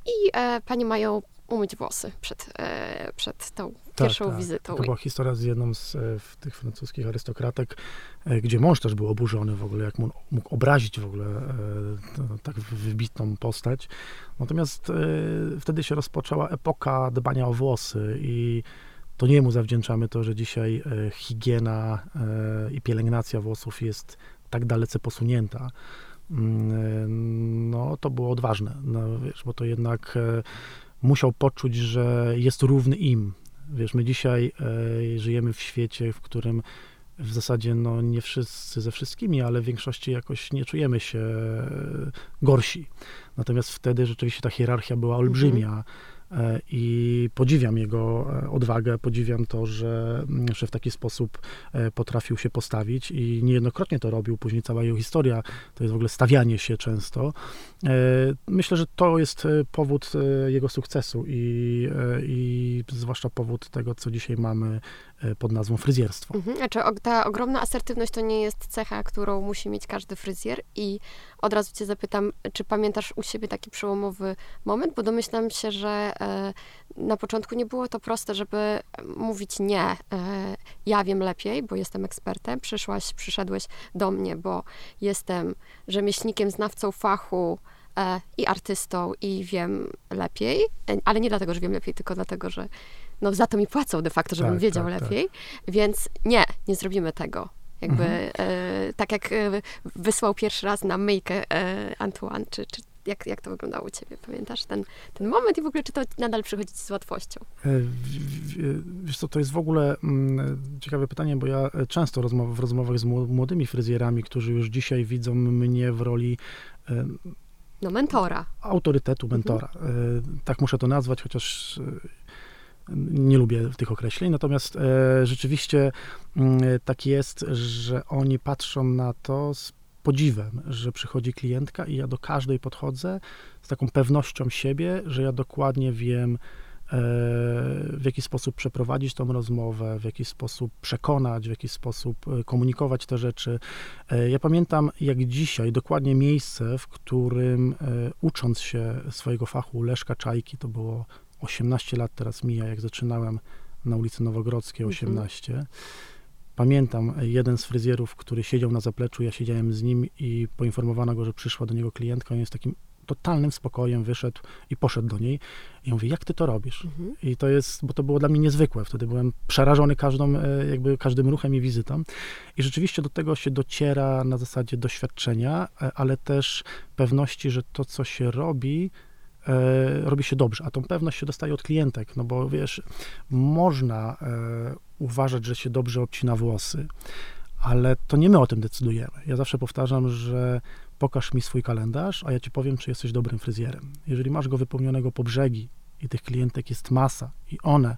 i panie mają umyć włosy przed, e, przed tą pierwszą wizytą. To była historia z jedną z e, tych francuskich arystokratek, e, gdzie mąż też był oburzony w ogóle, jak mógł, mógł obrazić w ogóle e, tak wybitną postać. Natomiast e, wtedy się rozpoczęła epoka dbania o włosy i to nie mu zawdzięczamy to, że dzisiaj e, higiena i pielęgnacja włosów jest tak dalece posunięta. Mm, No, to było odważne, no, wiesz, bo to jednak musiał poczuć, że jest równy im, Wiesz, my dzisiaj e, żyjemy w świecie, w którym w zasadzie no, nie wszyscy ze wszystkimi, ale w większości jakoś nie czujemy się e, gorsi. Natomiast wtedy rzeczywiście ta hierarchia była olbrzymia. e, i podziwiam jego e, odwagę, podziwiam to, że, mm, że w taki sposób e, potrafił się postawić i niejednokrotnie to robił. Później cała jego historia to jest w ogóle stawianie się często. E, Myślę, że to jest e, powód e, jego sukcesu i, e, i zwłaszcza powód tego, co dzisiaj mamy e, pod nazwą fryzjerstwo. Mhm. Znaczy, o- ta ogromna asertywność to nie jest cecha, którą musi mieć każdy fryzjer i od razu cię zapytam, czy pamiętasz u siebie taki przełomowy moment, bo domyślam się, że e, na początku nie było to proste, żeby e, mówić nie, e, ja wiem lepiej, bo jestem ekspertem, przyszłaś, przyszedłeś do mnie, bo jestem rzemieślnikiem, znawcą fachu, e, i artystą i wiem lepiej, e, ale nie dlatego, że wiem lepiej, tylko dlatego, że no, za to mi płacą de facto, żebym Tak, wiedział tak, tak. lepiej. Więc nie, nie zrobimy tego. Jakby Mhm. e, tak jak e, wysłał pierwszy raz na myjkę e, Antoine, czy, czy jak, jak to wyglądało u ciebie? Pamiętasz ten, ten moment i w ogóle czy to nadal przychodzi ci z łatwością? E, w- Wiesz co, to jest w ogóle mm, ciekawe pytanie, bo ja e, często rozmow, w rozmowach z mło- młodymi fryzjerami, którzy już dzisiaj widzą mnie w roli e, No mentora. autorytetu, mentora. E, Tak muszę to nazwać, chociaż e, nie lubię tych określeń. Natomiast e, rzeczywiście mm, tak jest, że oni patrzą na to z podziwem, że przychodzi klientka i ja do każdej podchodzę z taką pewnością siebie, że ja dokładnie wiem, e, w jaki sposób przeprowadzić tą rozmowę, w jaki sposób przekonać, w jaki sposób e, komunikować te rzeczy. Ja pamiętam jak dzisiaj dokładnie miejsce, w którym ucząc się swojego fachu Leszka Czajki, to było 18 lat teraz mija, jak zaczynałem na ulicy Nowogrodzkiej 18. Mhm. Pamiętam jeden z fryzjerów, który siedział na zapleczu, ja siedziałem z nim i poinformowano go, że przyszła do niego klientka, on jest takim totalnym spokojem wyszedł i poszedł do niej. I ja mówię, jak ty to robisz? Mhm. I to jest, bo to było dla mnie niezwykłe. Wtedy byłem przerażony każdą, e, jakby każdym ruchem i wizytą. I rzeczywiście do tego się dociera na zasadzie doświadczenia, e, ale też pewności, że to, co się robi, e, robi się dobrze, a tą pewność się dostaje od klientek, no bo wiesz, można e, uważać, że się dobrze obcina włosy, ale to nie my o tym decydujemy. Ja zawsze powtarzam, że pokaż mi swój kalendarz, a ja ci powiem, czy jesteś dobrym fryzjerem. Jeżeli masz go wypełnionego po brzegi i tych klientek jest masa i one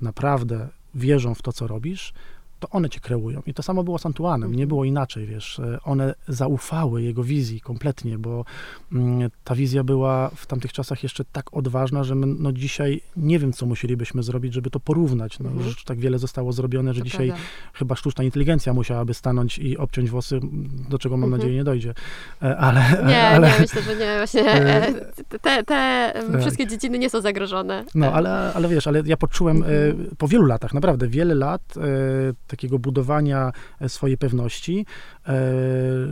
naprawdę wierzą w to, co robisz, to one cię kreują. I to samo było z Antuanem, nie było inaczej, wiesz. E, one zaufały jego wizji kompletnie, bo mm, ta wizja była w tamtych czasach jeszcze tak odważna, że my no dzisiaj nie wiem, co musielibyśmy zrobić, żeby to porównać. No, mhm. Już tak wiele zostało zrobione, że to dzisiaj prawda. chyba sztuczna inteligencja musiałaby stanąć i obciąć włosy, do czego mam mhm. nadzieję nie dojdzie. E, ale, nie, ale, nie, myślę, że nie. Właśnie e, te, te tak. wszystkie dziedziny nie są zagrożone. No, ale, ale wiesz, ale ja poczułem mhm. po wielu latach, naprawdę wiele lat takiego budowania e, swojej pewności, e,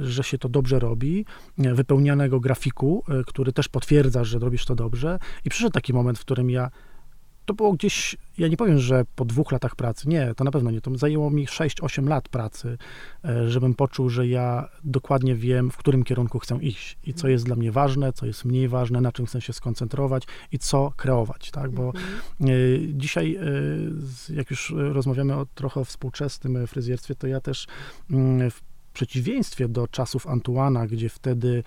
że się to dobrze robi, e, wypełnianego grafiku, który też potwierdza, że robisz to dobrze. I przyszedł taki moment, w którym ja to było gdzieś, ja nie powiem, że po dwóch latach pracy, nie, to na pewno nie, to zajęło mi 6-8 lat pracy, e, żebym poczuł, że ja dokładnie wiem, w którym kierunku chcę iść i co jest dla mnie ważne, co jest mniej ważne, na czym chcę się skoncentrować i co kreować, tak, bo mhm. E, dzisiaj, e, jak już rozmawiamy o, trochę o współczesnym fryzjerstwie, to ja też mm, w przeciwieństwie do czasów Antuana, gdzie wtedy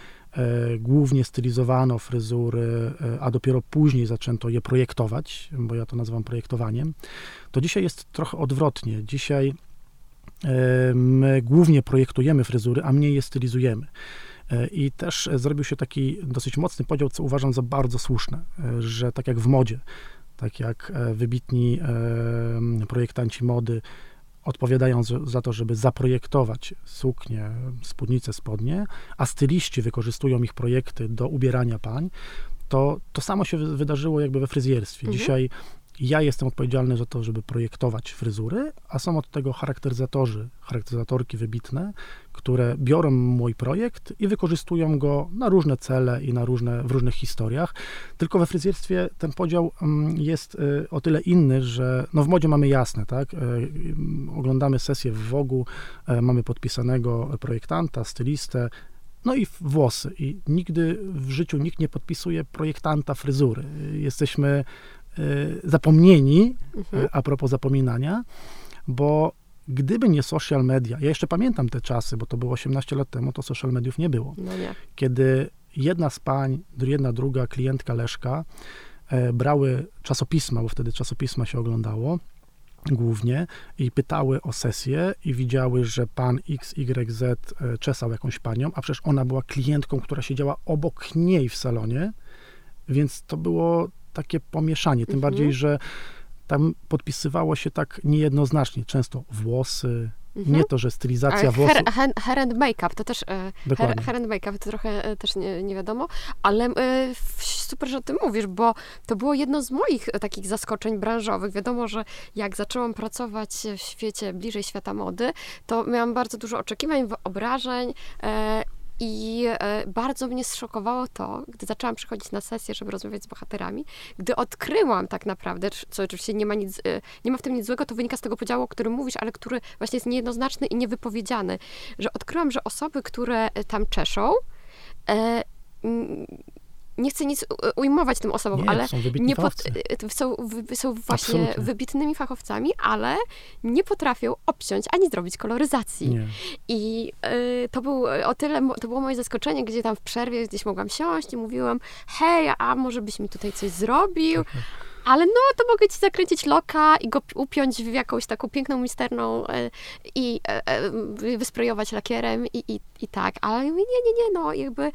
głównie stylizowano fryzury, e, a dopiero później zaczęto je projektować, bo ja to nazywam projektowaniem, to dzisiaj jest trochę odwrotnie. Dzisiaj e, my głównie projektujemy fryzury, a mniej je stylizujemy. E, I też zrobił się taki dosyć mocny podział, co uważam za bardzo słuszne, e, że tak jak w modzie, tak jak e, wybitni projektanci mody odpowiadają za to, żeby zaprojektować suknie, spódnice, spodnie, a styliści wykorzystują ich projekty do ubierania pań, to to samo się wydarzyło jakby we fryzjerstwie. Mhm. Dzisiaj ja jestem odpowiedzialny za to, żeby projektować fryzury, a są od tego charakteryzatorzy, charakteryzatorki wybitne, które biorą mój projekt i wykorzystują go na różne cele i na różne, w różnych historiach. Tylko we fryzjerstwie ten podział mm, jest y, o tyle inny, że no w modzie mamy jasne, tak? Y, oglądamy sesję w Wogu, y, mamy podpisanego projektanta, stylistę, no i włosy. I nigdy w życiu nikt nie podpisuje projektanta fryzury. Jesteśmy zapomnieni, mhm. a propos zapominania, bo Gdyby nie social media, ja jeszcze pamiętam te czasy, bo to było 18 lat temu, to social mediów nie było. No nie. Kiedy jedna z pań, jedna, druga klientka Leszka e, brały czasopisma, bo wtedy czasopisma się oglądało głównie i pytały o sesję i widziały, że pan XYZ e, czesał jakąś panią, a przecież ona była klientką, która siedziała obok niej w salonie, więc to było takie pomieszanie, tym mhm. bardziej, że tam podpisywało się tak niejednoznacznie, często włosy, mhm. nie to, że stylizacja włosów. Hair, hair and make-up, to też, e, hair, hair and make-up to trochę e, też nie, nie wiadomo, ale e, super, że o tym mówisz, bo to było jedno z moich takich zaskoczeń branżowych. Wiadomo, że jak zaczęłam pracować w świecie, bliżej świata mody, to miałam bardzo dużo oczekiwań, wyobrażeń i e, bardzo mnie zszokowało to, gdy zaczęłam przychodzić na sesję, żeby rozmawiać z bohaterami, gdy odkryłam tak naprawdę, co oczywiście nie ma, nic, e, nie ma w tym nic złego, to wynika z tego podziału, o którym mówisz, ale który właśnie jest niejednoznaczny i niewypowiedziany, że odkryłam, że osoby, które e, tam czeszą, nie chcę nic ujmować tym osobom, nie, ale są, nie pot, są, są właśnie Absolutnie. wybitnymi fachowcami, ale nie potrafią obciąć ani zrobić koloryzacji. Nie. I y, to był o tyle, to było moje zaskoczenie, gdzie tam w przerwie gdzieś mogłam siąść i mówiłam, hej, a może byś mi tutaj coś zrobił? Tak, tak. Ale no, to mogę ci zakręcić loka i go upiąć w jakąś taką piękną, misterną e, i e, e, wysprejować lakierem i, i, i tak. Ale ja mówię, nie, nie, nie, no jakby,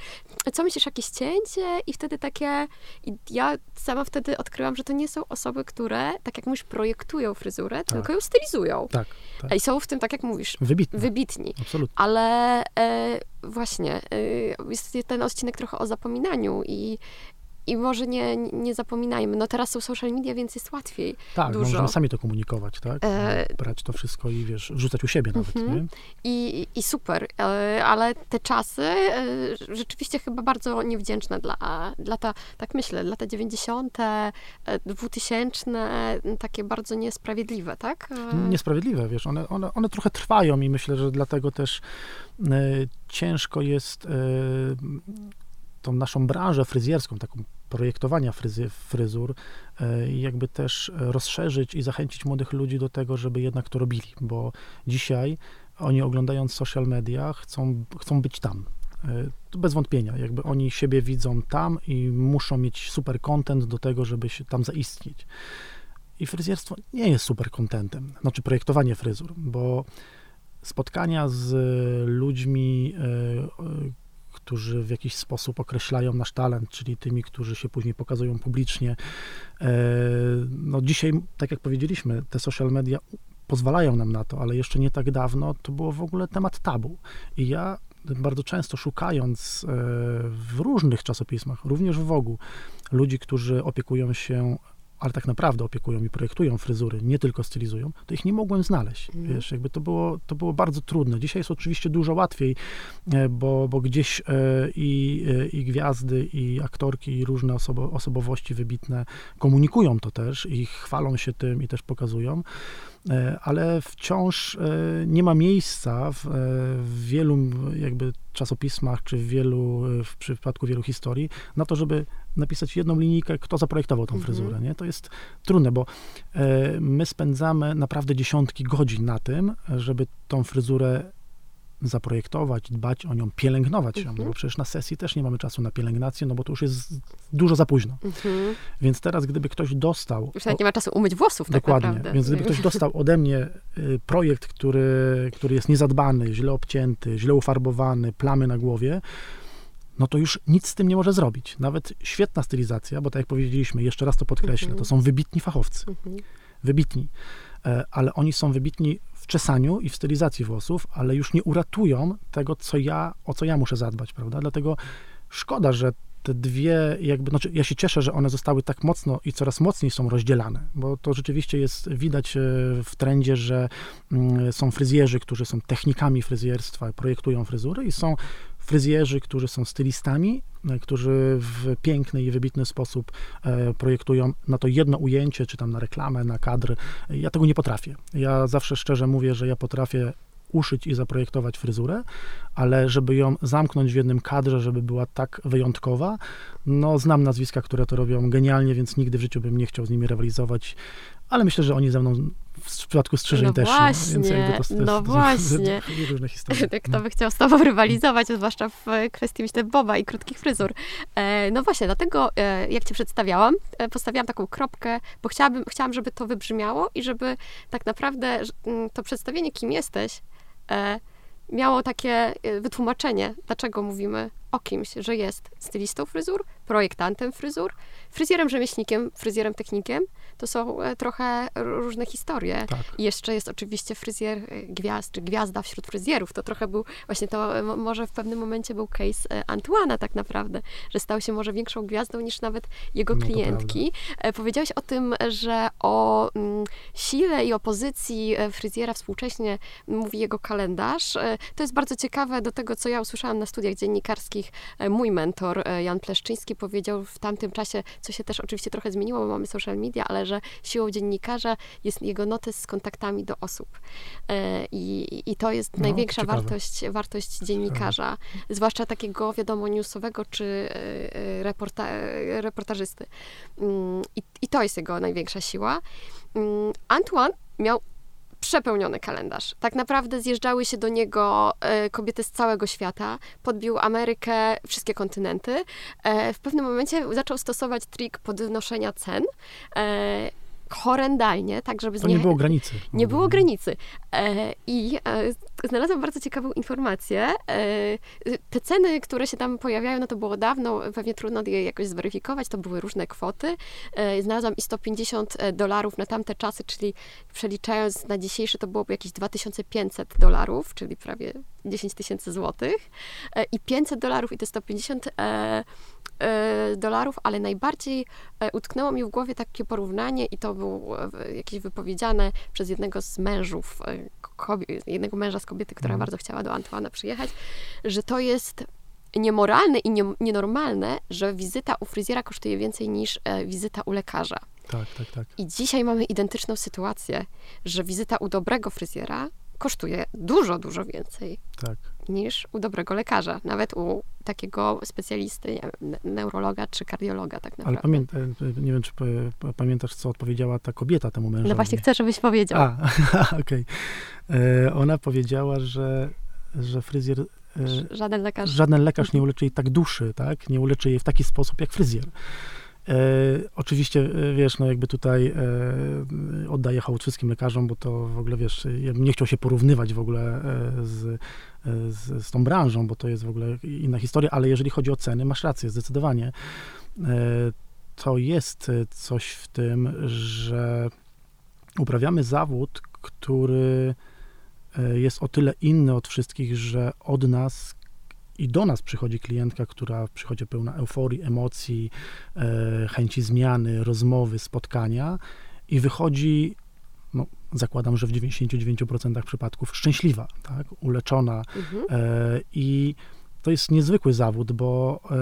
co myślisz, jakieś cięcie? I wtedy takie, i ja sama wtedy odkryłam, że to nie są osoby, które, tak jak mówisz, projektują fryzurę, tak. tylko ją stylizują. Tak, tak. I są w tym, tak jak mówisz, wybitni. wybitni. Absolutnie. Ale e, właśnie, e, jest ten odcinek trochę o zapominaniu i, i może nie, nie zapominajmy. No teraz są social media, więc jest łatwiej. Tak, dużo. możemy sami to komunikować, tak? E... Brać to wszystko i wiesz, wrzucać u siebie nawet, mm -hmm. nie? I, I super, e, ale te czasy e, rzeczywiście chyba bardzo niewdzięczne dla, dla ta, tak myślę, lata 90., 2000, takie bardzo niesprawiedliwe, tak? Niesprawiedliwe, wiesz, one, one, one trochę trwają i myślę, że dlatego też ciężko jest tą naszą branżę fryzjerską, taką projektowania fryzy, fryzur, e, jakby też rozszerzyć i zachęcić młodych ludzi do tego, żeby jednak to robili, bo dzisiaj oni oglądając social media chcą, chcą być tam. E, bez wątpienia, jakby oni siebie widzą tam i muszą mieć super content do tego, żeby się tam zaistnieć. I fryzjerstwo nie jest super contentem, znaczy projektowanie fryzur, bo spotkania z ludźmi, e, którzy w jakiś sposób określają nasz talent, czyli tymi, którzy się później pokazują publicznie. E, no dzisiaj, tak jak powiedzieliśmy, te social media pozwalają nam na to, ale jeszcze nie tak dawno to było w ogóle temat tabu. I ja bardzo często szukając e, w różnych czasopismach, również w Wogu, ludzi, którzy opiekują się ale tak naprawdę opiekują i projektują fryzury, nie tylko stylizują, to ich nie mogłem znaleźć. Mm. Wiesz, jakby to było, to było bardzo trudne. Dzisiaj jest oczywiście dużo łatwiej, e, bo, bo gdzieś e, i, e, i gwiazdy, i aktorki, i różne osobo, osobowości wybitne komunikują to też i chwalą się tym i też pokazują. E, ale wciąż e, nie ma miejsca w, e, w wielu jakby czasopismach, czy w wielu, w przypadku wielu historii, na to, żeby napisać jedną linijkę, kto zaprojektował tą mhm. fryzurę, nie? To jest trudne, bo my spędzamy naprawdę dziesiątki godzin na tym, żeby tą fryzurę zaprojektować, dbać o nią, pielęgnować ją, no bo mhm. przecież na sesji też nie mamy czasu na pielęgnację, no bo to już jest dużo za późno. Mhm. Więc teraz, gdyby ktoś dostał... Już nawet nie ma czasu umyć włosów tak Dokładnie. Naprawdę. Więc gdyby ktoś dostał ode mnie y, projekt, który, który jest niezadbany, źle obcięty, źle ufarbowany, plamy na głowie, no to już nic z tym nie może zrobić. Nawet świetna stylizacja, bo tak jak powiedzieliśmy, jeszcze raz to podkreślę, mhm. to są wybitni fachowcy. Wybitni. E, ale oni są wybitni w czesaniu i w stylizacji włosów, ale już nie uratują tego, co ja, o co ja muszę zadbać, prawda? Dlatego szkoda, że te dwie, jakby, znaczy ja się cieszę, że one zostały tak mocno i coraz mocniej są rozdzielane, bo to rzeczywiście jest widać e, w trendzie, że mm, są fryzjerzy, którzy są technikami fryzjerstwa, projektują fryzury i są fryzjerzy, którzy są stylistami, e, którzy w piękny i wybitny sposób e, projektują na to jedno ujęcie, czy tam na reklamę, na kadr. Ja tego nie potrafię. Ja zawsze szczerze mówię, że ja potrafię uszyć i zaprojektować fryzurę, ale żeby ją zamknąć w jednym kadrze, żeby była tak wyjątkowa, no znam nazwiska, które to robią genialnie, więc nigdy w życiu bym nie chciał z nimi rywalizować, ale myślę, że oni ze mną w przypadku strzyżeń no też. Właśnie, no, to, to, to, no właśnie. różne historie. Kto by chciał z tobą rywalizować, zwłaszcza w kwestii, myślę, boba i krótkich fryzur. E, no właśnie, dlatego e, jak cię przedstawiałam, e, postawiłam taką kropkę, bo chciałabym, chciałam, żeby to wybrzmiało i żeby tak naprawdę to przedstawienie, kim jesteś, miało takie wytłumaczenie, dlaczego mówimy o kimś, że jest stylistą fryzur, projektantem fryzur, fryzjerem rzemieślnikiem, fryzjerem technikiem, to są e, trochę różne historie. Tak. I jeszcze jest oczywiście fryzjer e, gwiazd, czy gwiazda wśród fryzjerów. To trochę był, właśnie to może w pewnym momencie był case e, Antuana tak naprawdę, że stał się może większą gwiazdą niż nawet jego no klientki. Powiedziałeś o tym, że o mm, sile i opozycji fryzjera współcześnie mówi jego kalendarz. To jest bardzo ciekawe do tego, co ja usłyszałam na studiach dziennikarskich. Mój mentor Jan Pleszczyński powiedział w tamtym czasie, co się też oczywiście trochę zmieniło, bo mamy social media, ale że siłą dziennikarza jest jego notes z kontaktami do osób. E, I, i to jest no, największa wartość, wartość dziennikarza, zwłaszcza takiego, wiadomo, newsowego czy e, e, reporta, reportażysty. Mm, I, I to jest jego największa siła. Mm, Antoine miał przepełniony kalendarz. Tak naprawdę zjeżdżały się do niego e, kobiety z całego świata. Podbił Amerykę, wszystkie kontynenty. E, w pewnym momencie zaczął stosować trik podnoszenia cen. Horrendalnie, tak żeby... To nie było granicy. Nie było granicy. I e, znalazłam bardzo ciekawą informację. E, te ceny, które się tam pojawiają, no to było dawno, pewnie trudno je jakoś zweryfikować, to były różne kwoty. E, znalazłam i 150 e, dolarów na tamte czasy, czyli przeliczając na dzisiejszy to byłoby jakieś 2500 dolarów, czyli prawie 10 tysięcy złotych. I 500 dolarów i te 150 E, dolarów, ale najbardziej e, utknęło mi w głowie takie porównanie i to było e, jakieś wypowiedziane przez jednego z mężów, jednego męża z kobiety, która mhm. bardzo chciała do Antoana przyjechać, że to jest niemoralne i nie, nienormalne, że wizyta u fryzjera kosztuje więcej niż wizyta u lekarza. Tak, tak, tak. I dzisiaj mamy identyczną sytuację, że wizyta u dobrego fryzjera kosztuje dużo, dużo więcej tak. Niż u dobrego lekarza, nawet u takiego specjalisty, neurologa czy kardiologa tak naprawdę. Ale pamięta, nie wiem, czy pamiętasz, co odpowiedziała ta kobieta temu mężowi? No właśnie chcę, żebyś powiedział. A, okej. Okay. E, ona powiedziała, że, że fryzjer... E, żaden lekarz. Żaden lekarz nie uleczy jej tak duszy, tak? Nie uleczy jej w taki sposób jak fryzjer. E, oczywiście, e, wiesz, no jakby tutaj e, oddaję hołd wszystkim lekarzom, bo to w ogóle, wiesz, ja bym nie chciał się porównywać w ogóle e, z, z, z tą branżą, bo to jest w ogóle inna historia, ale jeżeli chodzi o ceny, masz rację, zdecydowanie. E, to jest coś w tym, że uprawiamy zawód, który e, jest o tyle inny od wszystkich, że od nas i do nas przychodzi klientka, która przychodzi pełna euforii, emocji, e, chęci zmiany, rozmowy, spotkania i wychodzi, no, zakładam, że w 99% przypadków szczęśliwa, tak, uleczona. Mhm. E, I to jest niezwykły zawód, bo e,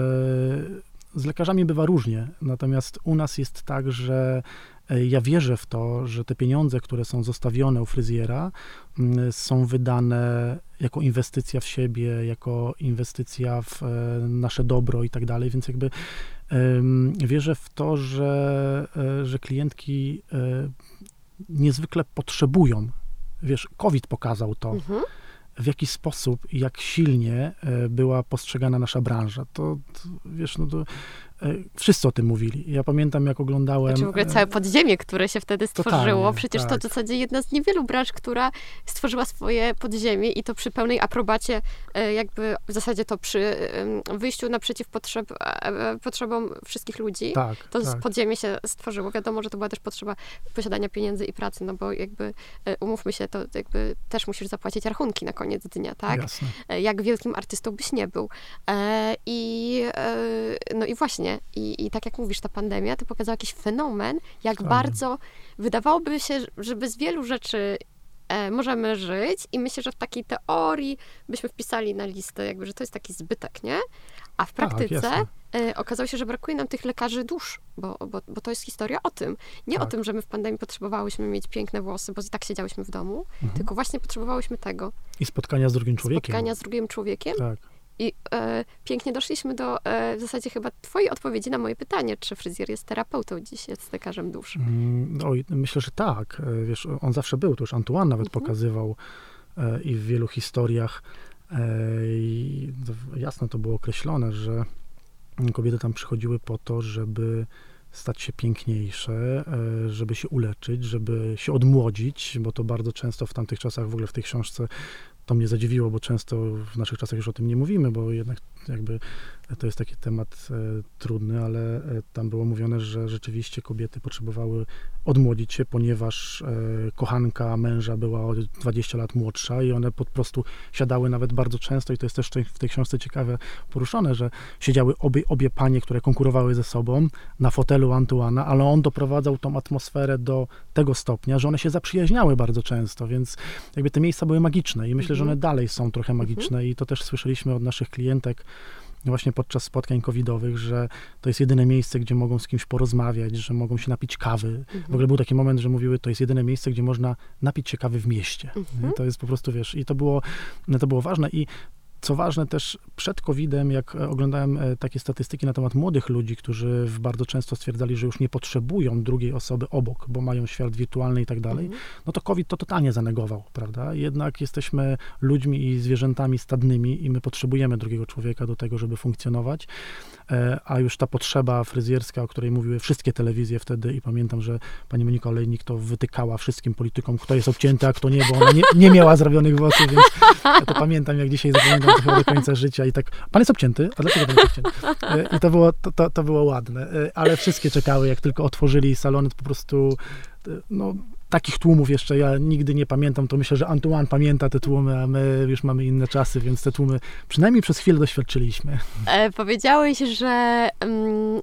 z lekarzami bywa różnie, natomiast u nas jest tak, że ja wierzę w to, że te pieniądze, które są zostawione u fryzjera, mm, są wydane jako inwestycja w siebie, jako inwestycja w e, nasze dobro i tak dalej, więc jakby wierzę w to, że, e, że klientki niezwykle potrzebują. Wiesz, COVID pokazał to. Mhm w jaki sposób i jak silnie była postrzegana nasza branża. To, to wiesz, no to E, wszyscy o tym mówili. Ja pamiętam, jak oglądałem... Znaczy w ogóle całe podziemie, które się wtedy stworzyło. Totalnie, Przecież tak. to w zasadzie jedna z niewielu branż, która stworzyła swoje podziemie i to przy pełnej aprobacie, e, jakby w zasadzie to przy wyjściu naprzeciw potrzeb, e, potrzebom wszystkich ludzi. Tak, to tak. podziemie się stworzyło. Wiadomo, że to była też potrzeba posiadania pieniędzy i pracy, no bo jakby umówmy się, to jakby też musisz zapłacić rachunki na koniec dnia, tak? Jasne. Jak wielkim artystą byś nie był. I no i właśnie, i, I tak jak mówisz, ta pandemia to pokazała jakiś fenomen, jak tak. bardzo wydawałoby się, że bez wielu rzeczy e, możemy żyć i myślę, że w takiej teorii byśmy wpisali na listę, jakby, że to jest taki zbytek, nie? A w tak, praktyce tak, e, okazało się, że brakuje nam tych lekarzy dusz, bo, bo, bo to jest historia o tym. Nie tak. o tym, że my w pandemii potrzebowałyśmy mieć piękne włosy, bo i tak siedziałyśmy w domu, mhm. tylko właśnie potrzebowałyśmy tego. I spotkania z drugim człowiekiem. Spotkania z drugim człowiekiem. Tak. I e, pięknie doszliśmy do e, w zasadzie chyba twojej odpowiedzi na moje pytanie, czy fryzjer jest terapeutą dziś, jest lekarzem duszy. Mm, oj, myślę, że tak. E, wiesz, on zawsze był, to już Antoine nawet mhm. pokazywał e, i w wielu historiach e, i jasno to było określone, że kobiety tam przychodziły po to, żeby stać się piękniejsze, e, żeby się uleczyć, żeby się odmłodzić, bo to bardzo często w tamtych czasach, w ogóle w tej książce to mnie zadziwiło, bo często w naszych czasach już o tym nie mówimy, bo jednak jakby to jest taki temat e, trudny, ale e, tam było mówione, że rzeczywiście kobiety potrzebowały odmłodzić się, ponieważ e, kochanka męża była o 20 lat młodsza i one po prostu siadały nawet bardzo często i to jest też w tej książce ciekawe poruszone, że siedziały obie, obie panie, które konkurowały ze sobą na fotelu Antuana, ale on doprowadzał tą atmosferę do tego stopnia, że one się zaprzyjaźniały bardzo często, więc jakby te miejsca były magiczne i myślę, że one mhm. dalej są trochę mhm. magiczne i to też słyszeliśmy od naszych klientek, właśnie podczas spotkań covidowych, że to jest jedyne miejsce, gdzie mogą z kimś porozmawiać, że mogą się napić kawy. Mhm. W ogóle był taki moment, że mówiły, to jest jedyne miejsce, gdzie można napić się kawy w mieście. Mhm. To jest po prostu, wiesz, i to było, to było ważne i co ważne, też przed COVID-em, jak oglądałem takie statystyki na temat młodych ludzi, którzy bardzo często stwierdzali, że już nie potrzebują drugiej osoby obok, bo mają świat wirtualny i tak dalej, mhm. no to COVID to totalnie zanegował, prawda? Jednak jesteśmy ludźmi i zwierzętami stadnymi i my potrzebujemy drugiego człowieka do tego, żeby funkcjonować, a już ta potrzeba fryzjerska, o której mówiły wszystkie telewizje wtedy i pamiętam, że pani Monika Olejnik to wytykała wszystkim politykom, kto jest obcięty, a kto nie, bo ona nie, nie miała zrobionych włosów, więc ja to pamiętam, jak dzisiaj zapamiętam chyba do końca życia i tak, pan jest obcięty? A dlaczego pan jest obcięty? E, I to było, to, to, to było ładne, e, ale wszystkie czekały, jak tylko otworzyli salony, to po prostu e, no, takich tłumów jeszcze ja nigdy nie pamiętam, to myślę, że Antoine pamięta te tłumy, a my już mamy inne czasy, więc te tłumy przynajmniej przez chwilę doświadczyliśmy. E, powiedziałeś, że mm,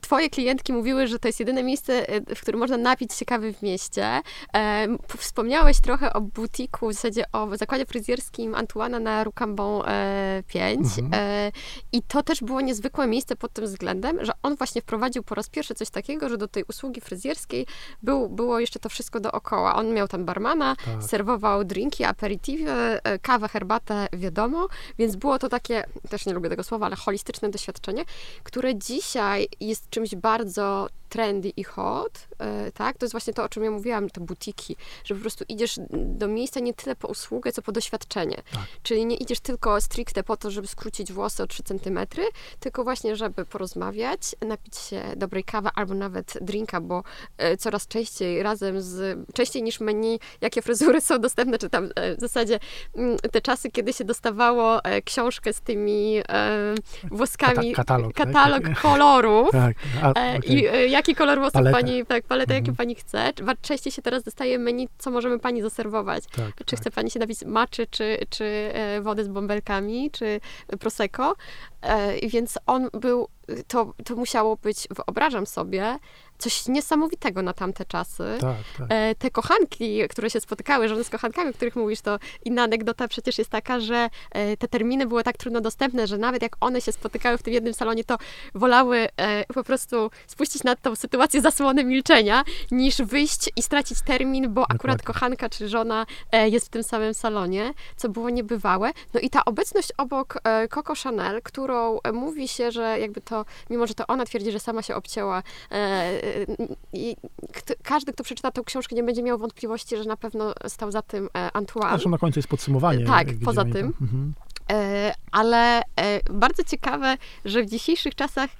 twoje klientki mówiły, że to jest jedyne miejsce, e, w którym można napić się kawy w mieście. E, wspomniałeś trochę o butiku, w zasadzie o zakładzie fryzjerskim Antoana na Rucambon e, 5 mhm. E, i to też było niezwykłe miejsce pod tym względem, że on właśnie wprowadził po raz pierwszy coś takiego, że do tej usługi fryzjerskiej był, było jeszcze to wszystko wszystko dookoła. On miał tam barmana, tak. serwował drinki, aperitivy, e, kawę, herbatę, wiadomo, więc było to takie, też nie lubię tego słowa, ale holistyczne doświadczenie, które dzisiaj jest czymś bardzo trendy i hot, e, tak? To jest właśnie to, o czym ja mówiłam, te butiki, że po prostu idziesz do miejsca nie tyle po usługę, co po doświadczenie. Tak. Czyli nie idziesz tylko stricte po to, żeby skrócić włosy o 3 centymetry, tylko właśnie, żeby porozmawiać, napić się dobrej kawy albo nawet drinka, bo e, coraz częściej razem z, częściej niż menu, jakie fryzury są dostępne, czy tam e, w zasadzie mm, te czasy, kiedy się dostawało książkę z tymi włoskami, Kata katalog, katalog tak? kolorów tak. A, okay. i jak jaki kolor włosów Paleta. pani, tak, paletę, mhm. jaki pani chce. Częściej się teraz dostaje menu, co możemy pani zaserwować. Tak, czy tak. chce pani się napić maczy, czy, czy e, wody z bąbelkami, czy prosecco. E, więc on był, to, to musiało być, wyobrażam sobie, coś niesamowitego na tamte czasy. Tak, tak. E, te kochanki, które się spotykały, żony z kochankami, o których mówisz, to inna anegdota przecież jest taka, że e, te terminy były tak trudno dostępne, że nawet jak one się spotykały w tym jednym salonie, to wolały e, po prostu spuścić na tą sytuację zasłony milczenia, niż wyjść i stracić termin, bo Dokładnie. akurat kochanka czy żona jest w tym samym salonie, co było niebywałe. No i ta obecność obok Coco Chanel, którą mówi się, że jakby to, mimo że to ona twierdzi, że sama się obcięła każdy, kto przeczyta tę książkę, nie będzie miał wątpliwości, że na pewno stał za tym e, Antoine. Zresztą na końcu jest podsumowanie. Tak, poza tym. Mhm. E, ale e, bardzo ciekawe, że w dzisiejszych czasach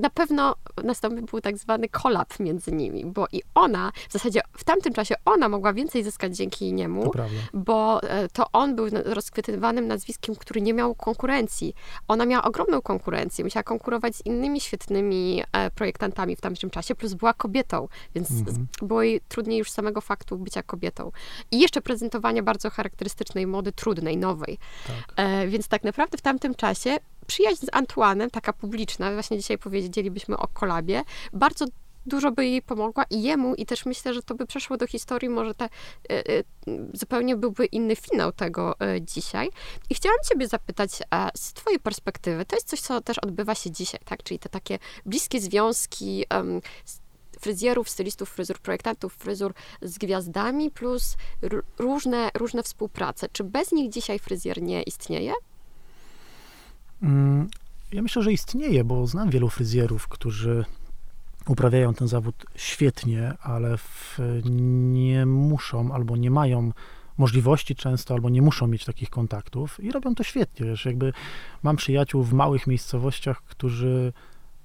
na pewno nastąpił tak zwany kolap między nimi, bo i ona, w zasadzie w tamtym czasie ona mogła więcej zyskać dzięki niemu, to bo e, to on był rozchwytywanym nazwiskiem, który nie miał konkurencji. Ona miała ogromną konkurencję, musiała konkurować z innymi świetnymi e, projektantami w tamtym czasie, plus była kobietą, więc mhm. było jej trudniej już samego faktu bycia kobietą. I jeszcze prezentowania bardzo charakterystycznej mody, trudnej, nowej. Tak. E, więc tak naprawdę w tamtym czasie przyjaźń z Antoinem, taka publiczna, właśnie dzisiaj powiedzielibyśmy o kolabie, bardzo dużo by jej pomogła i jemu, i też myślę, że to by przeszło do historii, może te, y, y, zupełnie byłby inny finał tego y, dzisiaj. I chciałam ciebie zapytać, z twojej perspektywy, to jest coś, co też odbywa się dzisiaj, tak? Czyli te takie bliskie związki fryzjerów, stylistów fryzur, projektantów fryzur z gwiazdami, plus różne, różne współprace. Czy bez nich dzisiaj fryzjer nie istnieje? Mm, ja myślę, że istnieje, bo znam wielu fryzjerów, którzy uprawiają ten zawód świetnie, ale w, nie muszą albo nie mają możliwości często, albo nie muszą mieć takich kontaktów i robią to świetnie. Wiesz, jakby mam przyjaciół w małych miejscowościach, którzy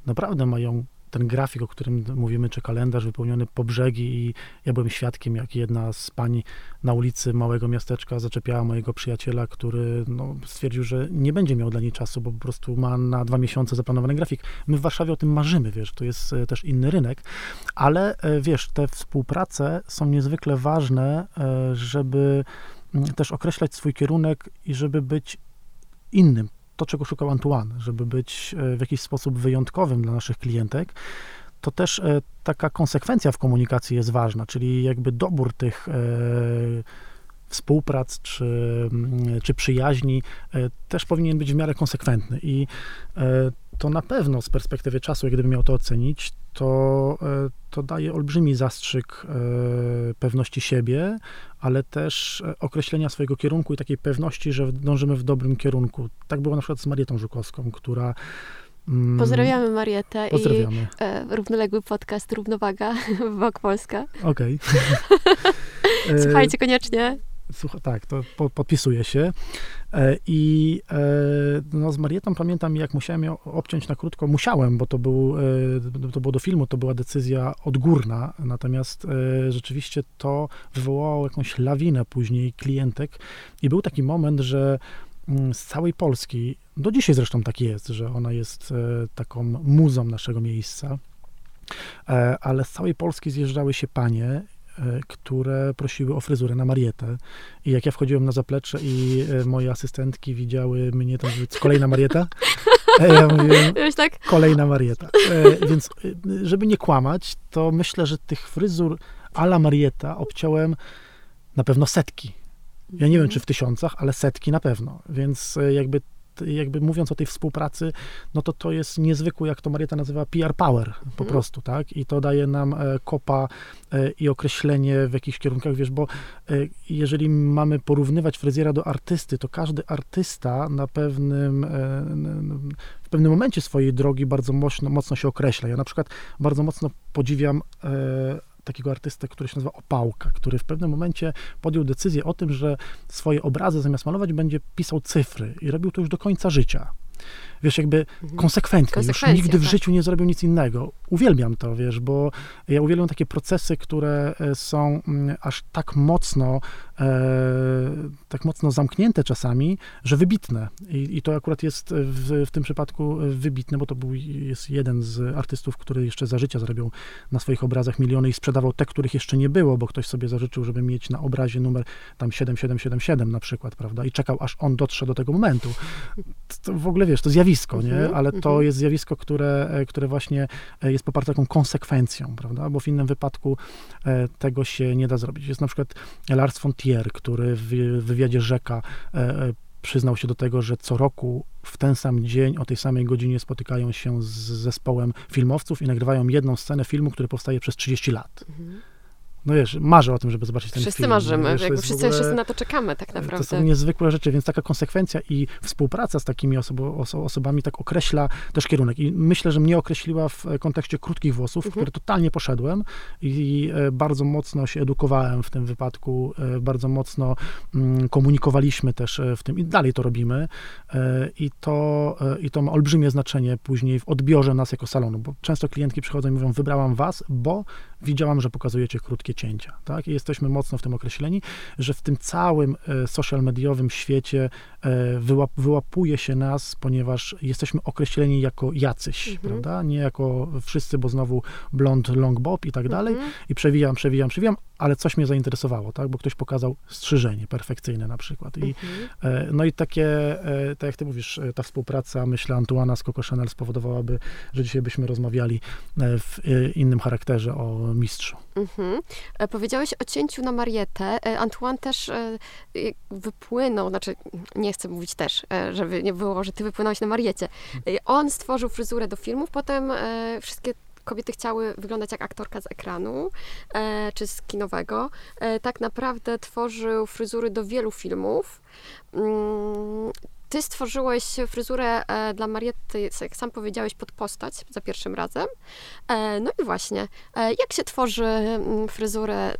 naprawdę mają ten grafik, o którym mówimy, czy kalendarz wypełniony po brzegi i ja byłem świadkiem, jak jedna z pani na ulicy małego miasteczka zaczepiała mojego przyjaciela, który no, stwierdził, że nie będzie miał dla niej czasu, bo po prostu ma na dwa miesiące zaplanowany grafik. My w Warszawie o tym marzymy, wiesz, to jest e, też inny rynek, ale e, wiesz, te współprace są niezwykle ważne, e, żeby mm, też określać swój kierunek i żeby być innym to, czego szukał Antoine, żeby być e, w jakiś sposób wyjątkowym dla naszych klientek, to też e, taka konsekwencja w komunikacji jest ważna, czyli jakby dobór tych e, współprac czy, mm, czy przyjaźni też powinien być w miarę konsekwentny. I to na pewno z perspektywy czasu, gdybym miał to ocenić, to, to daje olbrzymi zastrzyk pewności siebie, ale też określenia swojego kierunku i takiej pewności, że dążymy w dobrym kierunku. Tak było na przykład z Marietą Żukowską, która Mm. Pozdrawiamy Marietę Pozdrawiamy. i e, równoległy podcast Równowaga Wok Polska. Okej. Okay. Słuchajcie koniecznie. Słucha, tak, to po, podpisuję się. E, I e, no, z Marietą pamiętam, jak musiałem ją obciąć na krótko. Musiałem, bo to, był, e, to było do filmu, to była decyzja odgórna. Natomiast rzeczywiście to wywołało jakąś lawinę później klientek. I był taki moment, że Mm, z całej Polski, do dzisiaj zresztą tak jest, że ona jest taką muzą naszego miejsca, ale z całej Polski zjeżdżały się panie, które prosiły o fryzurę na Marietę. I jak ja wchodziłem na zaplecze i moje asystentki widziały mnie, to mówiły, kolejna Marieta? Ja mówiłem, tak? kolejna Marieta. Więc żeby nie kłamać, to myślę, że tych fryzur a la Marieta obciąłem na pewno setki ja nie wiem, czy w tysiącach, ale setki na pewno. Więc e, jakby jakby mówiąc o tej współpracy, no to to jest niezwykłe, jak to Marieta nazywa, PR power po mhm. prostu, tak? I to daje nam e, kopa e, i określenie w jakichś kierunkach, wiesz, bo jeżeli mamy porównywać fryzjera do artysty, to każdy artysta na pewnym, w pewnym momencie swojej drogi bardzo mocno, mocno się określa. Ja na przykład bardzo mocno podziwiam takiego artystę, który się nazywa Opałka, który w pewnym momencie podjął decyzję o tym, że swoje obrazy zamiast malować będzie pisał cyfry i robił to już do końca życia wiesz, jakby mhm. konsekwentnie, już nigdy w tak. życiu nie zrobił nic innego. Uwielbiam to, wiesz, bo ja uwielbiam takie procesy, które e, są mm, aż tak mocno, e, tak mocno zamknięte czasami, że wybitne. I, i to akurat jest w, w, tym przypadku wybitne, bo to był, jest jeden z artystów, który jeszcze za życia zrobił na swoich obrazach miliony i sprzedawał te, których jeszcze nie było, bo ktoś sobie zażyczył, żeby mieć na obrazie numer tam 7777 na przykład, prawda, i czekał, aż on dotrze do tego momentu. To w ogóle, wiesz, to zjawisko zjawisko, nie? Mhm, ale to mhm. jest zjawisko, które, e, które właśnie e, jest poparte taką konsekwencją, prawda? Bo w innym wypadku e, tego się nie da zrobić. Jest na przykład Lars von Trier, który w wywiadzie Rzeka przyznał się do tego, że co roku w ten sam dzień o tej samej godzinie spotykają się z zespołem filmowców i nagrywają jedną scenę filmu, który powstaje przez 30 lat. Mhm no wiesz, marzę o tym, żeby zobaczyć ten wszyscy film. Marzymy, wiesz, jakby wszyscy, ogóle, wszyscy na to czekamy tak naprawdę. To są niezwykłe rzeczy, więc taka konsekwencja i współpraca z takimi osobo, oso, osobami tak określa też kierunek. I myślę, że mnie określiła w kontekście krótkich włosów, mhm. w które totalnie poszedłem i e, bardzo mocno się edukowałem w tym wypadku, e, bardzo mocno mm, komunikowaliśmy też e, w tym i dalej to robimy i to, i to ma olbrzymie znaczenie później w odbiorze nas jako salonu, bo często klientki przychodzą i mówią, wybrałam was, bo widziałam, że pokazujecie krótkie cięcia, tak? I jesteśmy mocno w tym określeni, że w tym całym e, social mediowym świecie e, wyłap, wyłapuje się nas, ponieważ jesteśmy określeni jako jacyś, mhm. prawda? Nie jako wszyscy, bo znowu blond, long bob i tak dalej. Mhm. I przewijam, przewijam, przewijam, ale coś mnie zainteresowało, tak? Bo ktoś pokazał strzyżenie perfekcyjne na przykład. I, mhm. E, no i takie, tak jak ty mówisz, ta współpraca, myślę, Antuana z Coco Chanel spowodowałaby, że dzisiaj byśmy rozmawiali w innym charakterze o mistrzu. Mhm. E, powiedziałeś o cięciu na Marietę. E, Antoine też e, wypłynął, znaczy nie chcę mówić też, żeby nie było, że ty wypłynąłeś na Mariecie. On stworzył fryzurę do filmów, potem wszystkie kobiety chciały wyglądać jak aktorka z ekranu czy z kinowego. Tak naprawdę tworzył fryzury do wielu filmów. Mm, ty stworzyłeś fryzurę e, dla Mariety, jak sam powiedziałeś, pod postać za pierwszym razem. E, no i właśnie, e, jak się tworzy mm, fryzurę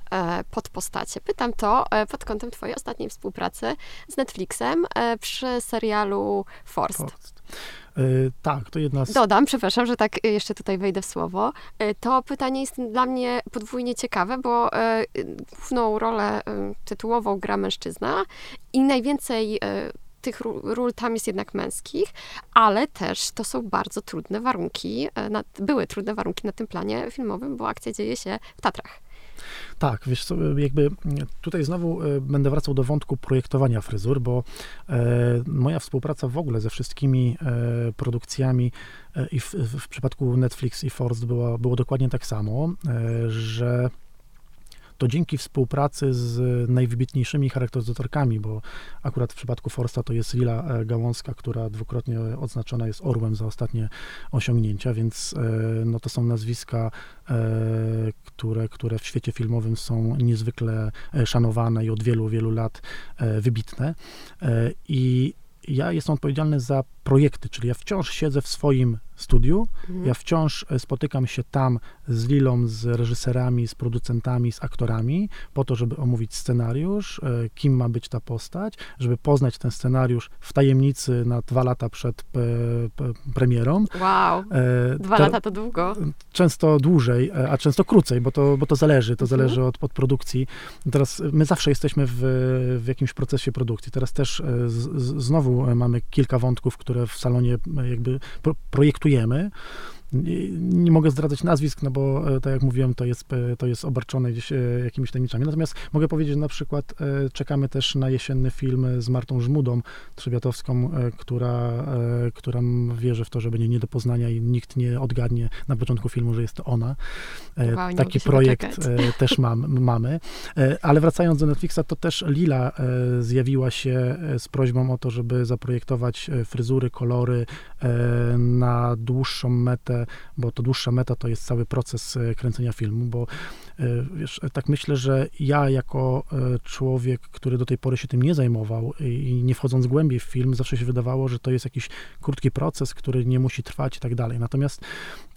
pod postacie? Pytam to pod kątem twojej ostatniej współpracy z Netflixem przy serialu Forst. Forst. tak, to jedna z... Dodam, przepraszam, że tak jeszcze tutaj wejdę w słowo. To pytanie jest dla mnie podwójnie ciekawe, bo główną rolę tytułową gra mężczyzna i najwięcej tych ról tam jest jednak męskich, ale też to są bardzo trudne warunki, e, na, były trudne warunki na tym planie filmowym, bo akcja dzieje się w Tatrach. Tak, wiesz co, jakby tutaj znowu e, będę wracał do wątku projektowania fryzur, bo e, moja współpraca w ogóle ze wszystkimi produkcjami i w, w, przypadku Netflix i Force była, było dokładnie tak samo, że to dzięki współpracy z najwybitniejszymi charakteryzatorkami, bo akurat w przypadku Forsta to jest Lila e, Gałązka, która dwukrotnie odznaczona jest orłem za ostatnie osiągnięcia, więc e, no to są nazwiska, e, które, które w świecie filmowym są niezwykle szanowane i od wielu, wielu lat wybitne. I ja jestem odpowiedzialny za projekty, czyli ja wciąż siedzę w swoim studiu, mhm. ja wciąż e, spotykam się tam z Lilą, z reżyserami, z producentami, z aktorami, po to, żeby omówić scenariusz, e, kim ma być ta postać, żeby poznać ten scenariusz w tajemnicy na dwa lata przed premierą. Wow, e, dwa to, lata to długo. Często dłużej, a często krócej, bo to, bo to zależy, to mhm. zależy od, od produkcji. Teraz my zawsze jesteśmy w, w jakimś procesie produkcji. Teraz też z, z, znowu mamy kilka wątków, które w salonie e, jakby projektujemy. Nie mogę zdradzać nazwisk, no bo e, tak jak mówiłem, to jest, e, to jest obarczone gdzieś e, jakimiś tajemnicami. Natomiast mogę powiedzieć, że na przykład czekamy też na jesienny film z Martą Żmudą Trzebiatowską, która, która wierzy w to, że będzie nie do poznania i nikt nie odgadnie na początku filmu, że jest to ona. Wow, Taki projekt też mam, mamy. Ale wracając do Netflixa, to też Lila zjawiła się z prośbą o to, żeby zaprojektować fryzury, kolory na dłuższą metę bo to dłuższa meta to jest cały proces e, kręcenia filmu, bo e, wiesz, tak myślę, że ja jako e, człowiek, który do tej pory się tym nie zajmował i nie wchodząc głębiej w film, zawsze się wydawało, że to jest jakiś krótki proces, który nie musi trwać i tak dalej. Natomiast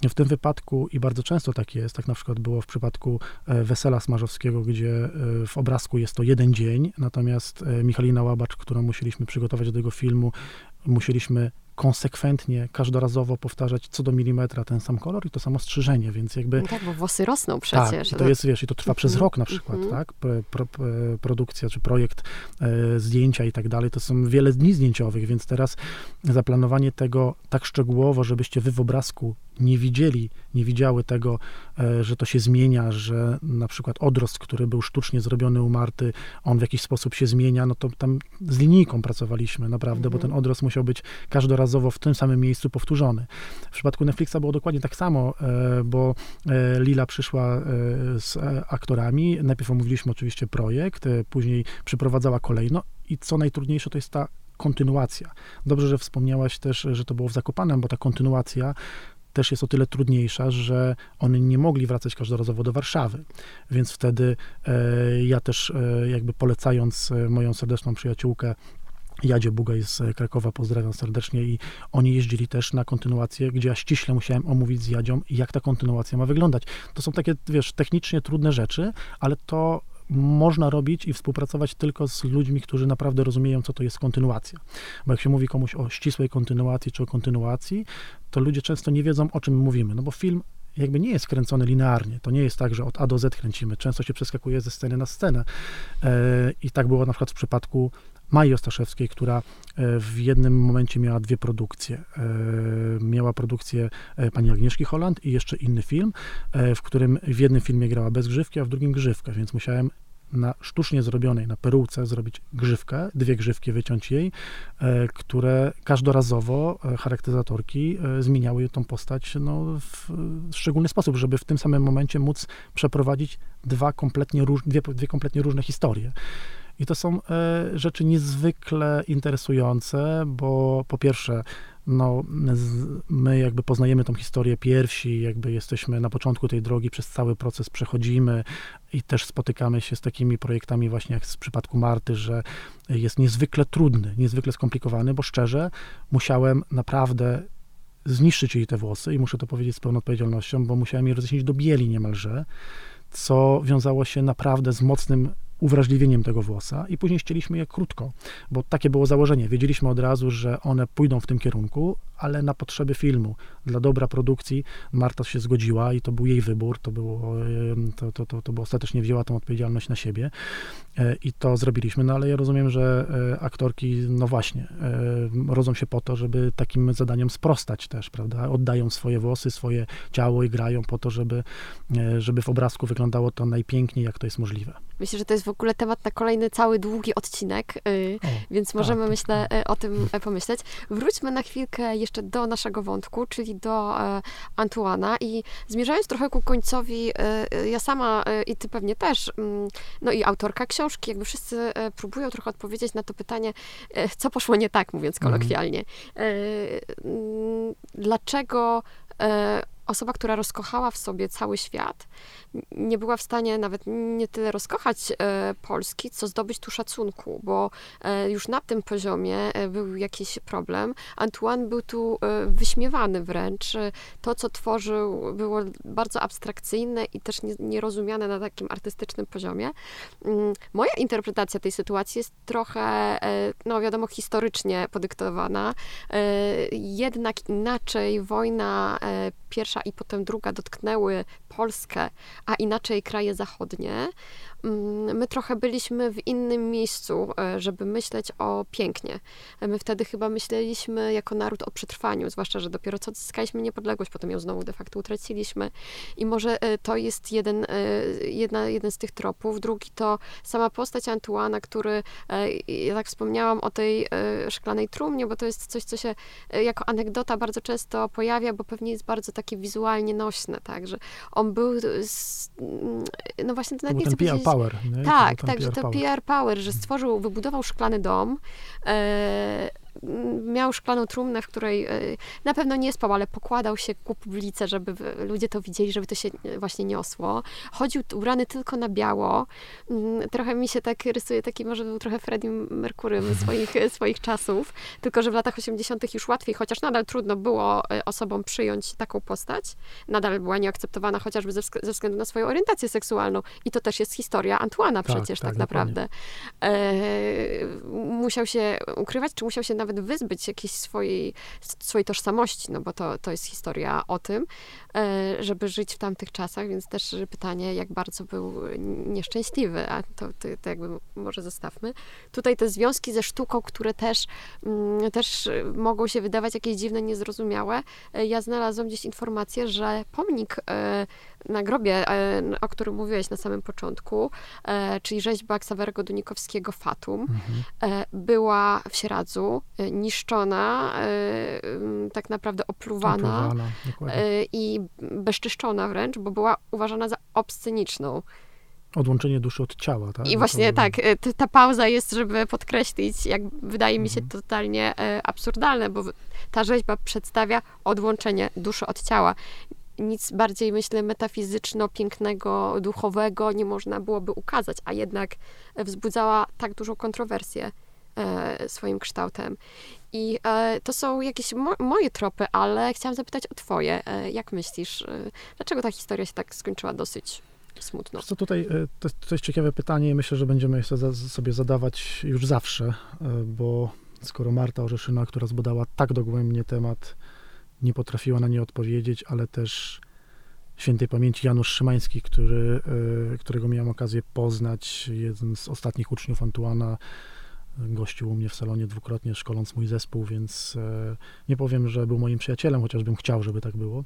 w tym wypadku i bardzo często tak jest, tak na przykład było w przypadku Wesela Smarzowskiego, gdzie w obrazku jest to jeden dzień, natomiast Michalina Łabacz, którą musieliśmy przygotować do tego filmu, musieliśmy konsekwentnie, każdorazowo powtarzać co do milimetra ten sam kolor i to samo strzyżenie, więc jakby... No tak, bo włosy rosną przecież. Tak, to jest, wiesz, i to trwa przez mhm, rok na przykład, mhm. tak? Pro, pro, produkcja czy projekt e, zdjęcia i tak dalej, to są wiele dni zdjęciowych, więc teraz zaplanowanie tego tak szczegółowo, żebyście wy w obrazku nie widzieli, nie widziały tego, e, że to się zmienia, że na przykład odrost, który był sztucznie zrobiony u Marty, on w jakiś sposób się zmienia, no to tam z linijką pracowaliśmy naprawdę, mhm. bo ten odrost musiał być każdorazowo w tym samym miejscu powtórzony. W przypadku Netflixa było dokładnie tak samo, e, bo e, Lila przyszła z aktorami, najpierw omówiliśmy oczywiście projekt, później przyprowadzała kolejno i co najtrudniejsze to jest ta kontynuacja. Dobrze, że wspomniałaś też, że to było w Zakopanem, bo ta kontynuacja też jest o tyle trudniejsza, że oni nie mogli wracać każdorazowo do Warszawy. Więc wtedy e, ja też e, jakby polecając e, moją serdeczną przyjaciółkę Jadzie Bugaj z Krakowa, pozdrawiam serdecznie i oni jeździli też na kontynuację, gdzie ja ściśle musiałem omówić z Jadzią, jak ta kontynuacja ma wyglądać. To są takie, wiesz, technicznie trudne rzeczy, ale to można robić i współpracować tylko z ludźmi, którzy naprawdę rozumieją, co to jest kontynuacja. Bo jak się mówi komuś o ścisłej kontynuacji czy o kontynuacji, to ludzie często nie wiedzą, o czym mówimy. No bo film jakby nie jest kręcony linearnie. To nie jest tak, że od A do Z kręcimy. Często się przeskakuje ze sceny na scenę. E, I tak było na przykład w przypadku Maji Ostaszewskiej, która e, w jednym momencie miała dwie produkcje. E, miała produkcję pani Agnieszki Holland i jeszcze inny film, w którym w jednym filmie grała bez grzywki, a w drugim grzywkę, więc musiałem na sztucznie zrobionej, na peruce zrobić grzywkę, dwie grzywki wyciąć jej, e, które każdorazowo e, charakteryzatorki e, zmieniały tą postać no, w szczególny sposób, żeby w tym samym momencie móc przeprowadzić dwa kompletnie róż, dwie, dwie kompletnie różne historie. I to są rzeczy niezwykle interesujące, bo po pierwsze no, my jakby poznajemy tą historię pierwsi, jakby jesteśmy na początku tej drogi, przez cały proces przechodzimy i też spotykamy się z takimi projektami właśnie jak w przypadku Marty, że jest niezwykle trudny, niezwykle skomplikowany, bo szczerze musiałem naprawdę zniszczyć jej te włosy i muszę to powiedzieć z pełną odpowiedzialnością, bo musiałem je rozjaśnić do bieli niemalże, co wiązało się naprawdę z mocnym uwrażliwieniem tego włosa i później ścieliśmy je krótko, bo takie było założenie. Wiedzieliśmy od razu, że one pójdą w tym kierunku, ale na potrzeby filmu, dla dobra produkcji Marta się zgodziła i to był jej wybór, to było, to, to, to, to było ostatecznie wzięła tą odpowiedzialność na siebie e, i to zrobiliśmy, no ale ja rozumiem, że e, aktorki, no właśnie, e, rodzą się po to, żeby takim zadaniom sprostać też, prawda, oddają swoje włosy, swoje ciało i grają po to, żeby, żeby w obrazku wyglądało to najpiękniej, jak to jest możliwe. Myślę, że to jest w ogóle temat na kolejny cały długi odcinek, y, o, więc możemy, tak, myślę, tak. o tym pomyśleć. Wróćmy na chwilkę jeszcze do naszego wątku, czyli do e, Antuana i zmierzając trochę ku końcowi, e, ja sama i ty pewnie też, mm, no i autorka książki, jakby wszyscy próbują trochę odpowiedzieć na to pytanie, co poszło nie tak, mówiąc mhm. kolokwialnie. Mm, dlaczego osoba, która rozkochała w sobie cały świat, nie była w stanie nawet nie tyle rozkochać e, Polski, co zdobyć tu szacunku, bo e, już na tym poziomie e, był jakiś problem. Antoine był tu wyśmiewany wręcz. To, co tworzył, było bardzo abstrakcyjne i też nie, nierozumiane na takim artystycznym poziomie. Mm, moja interpretacja tej sytuacji jest trochę, no wiadomo, historycznie podyktowana. Jednak inaczej wojna pierwsza i potem druga dotknęły Polskę, a inaczej kraje zachodnie. Mm, my trochę byliśmy w innym miejscu, e, żeby myśleć o pięknie. My wtedy chyba myśleliśmy jako naród o przetrwaniu, zwłaszcza, że dopiero co odzyskaliśmy niepodległość, potem ją znowu de facto utraciliśmy. I może e, to jest jeden, e, jedna, jeden z tych tropów. Drugi to sama postać Antuana, który, ja tak wspomniałam o tej szklanej trumnie, bo to jest coś, co się jako anegdota bardzo często pojawia, bo pewnie jest bardzo takie wizualnie nośne, tak, że on był, no właśnie, to nawet nie chcę powiedzieć power. Nie? Tak, tak, że to power. PR power, że stworzył, wybudował szklany dom, e, miał szklaną trumnę, w której e, na pewno nie spał, ale pokładał się ku publice, żeby ludzie to widzieli, żeby to się właśnie niosło. Chodził ubrany tylko na biało. Mm, trochę mi się tak rysuje, taki może był trochę Freddie Mercurym swoich, swoich czasów, tylko że w latach 80. już łatwiej, chociaż nadal trudno było e, osobom przyjąć taką postać. Nadal była nieakceptowana chociażby ze, względu na swoją orientację seksualną. I to też jest historia Antuana tak, przecież tak, tak naprawdę. E, musiał się ukrywać, czy musiał się nawet nawet wyzbyć jakiejś swojej, swojej tożsamości, no bo to, to jest historia o tym, e, żeby żyć w tamtych czasach, więc też pytanie, jak bardzo był nieszczęśliwy, a to, to, to jakby może zostawmy. Tutaj te związki ze sztuką, które też, mm, też mogą się wydawać jakieś dziwne, niezrozumiałe. E, ja znalazłam gdzieś informację, że pomnik e, na grobie, o którym mówiłeś na samym początku, czyli rzeźba Ksawerego Dunikowskiego Fatum, mhm. była w Sieradzu niszczona, e, tak naprawdę opluwana, opluwana e, i bezczyszczona wręcz, bo była uważana za obsceniczną. Odłączenie duszy od ciała, tak? I właśnie tak, ta pauza jest, żeby podkreślić, jak wydaje mi się mhm. totalnie absurdalne, bo ta rzeźba przedstawia odłączenie duszy od ciała. Nic bardziej, myślę, metafizyczno-pięknego, duchowego nie można byłoby ukazać, a jednak wzbudzała tak dużą kontrowersję. E, swoim kształtem. I e, to są jakieś mo moje tropy, ale chciałam zapytać o twoje. E, jak myślisz, dlaczego ta historia się tak skończyła dosyć smutno? Co tutaj, to, to jest ciekawe pytanie i myślę, że będziemy sobie zadawać już zawsze, bo skoro Marta Orzeszyna, która zbadała tak dogłębnie temat, nie potrafiła na nie odpowiedzieć, ale też świętej pamięci Janusz Szymański, który, którego miałem okazję poznać, jeden z ostatnich uczniów Antuana, gościł u mnie w salonie dwukrotnie, szkoląc mój zespół, więc e, nie powiem, że był moim przyjacielem, chociaż bym chciał, żeby tak było,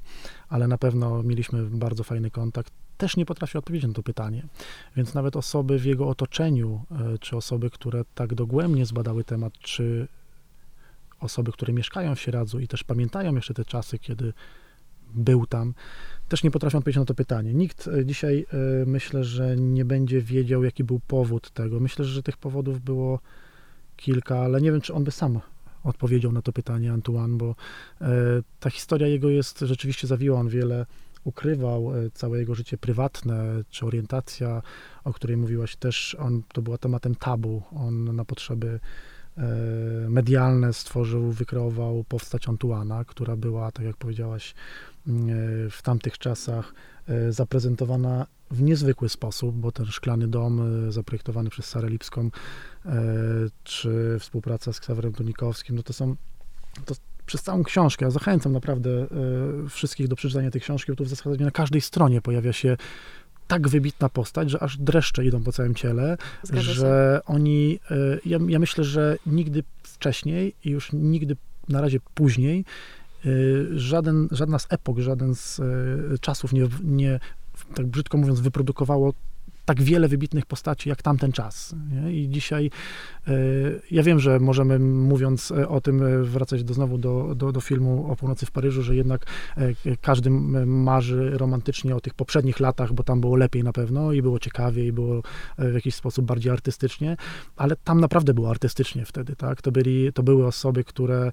ale na pewno mieliśmy bardzo fajny kontakt. Też nie potrafię odpowiedzieć na to pytanie, więc nawet osoby w jego otoczeniu, e, czy osoby, które tak dogłębnie zbadały temat, czy osoby, które mieszkają w Sieradzu i też pamiętają jeszcze te czasy, kiedy był tam, też nie potrafią odpowiedzieć na to pytanie. Nikt e, dzisiaj myślę, że nie będzie wiedział, jaki był powód tego. Myślę, że tych powodów było kilka, ale nie wiem, czy on by sam odpowiedział na to pytanie, Antoine, bo e, ta historia jego jest rzeczywiście zawiła, on wiele ukrywał, e, całe jego życie prywatne, czy orientacja, o której mówiłaś też, on, to była tematem tabu, on na potrzeby medialne stworzył, wykreował postać Antuana, która była, tak jak powiedziałaś, w tamtych czasach zaprezentowana w niezwykły sposób, bo ten szklany dom e, zaprojektowany przez Sarę Lipską, e, czy współpraca z Ksawerem Tunikowskim, no to są to przez całą książkę, ja zachęcam naprawdę e, wszystkich do przeczytania tej książki, bo tu w zasadzie na każdej stronie pojawia się tak wybitna postać, że aż dreszcze idą po całym ciele, Zgadza że się. oni, ja, ja myślę, że nigdy wcześniej i już nigdy na razie później żaden, żadna z epok, żaden z czasów nie, nie tak brzydko mówiąc, wyprodukowało tak wiele wybitnych postaci jak tamten czas. Nie? I dzisiaj e, ja wiem, że możemy mówiąc e, o tym e, wracać do, znowu do, do, do filmu o północy w Paryżu, że jednak każdy marzy romantycznie o tych poprzednich latach, bo tam było lepiej na pewno i było ciekawie i było w jakiś sposób bardziej artystycznie, ale tam naprawdę było artystycznie wtedy, tak? To, byli, to były osoby, które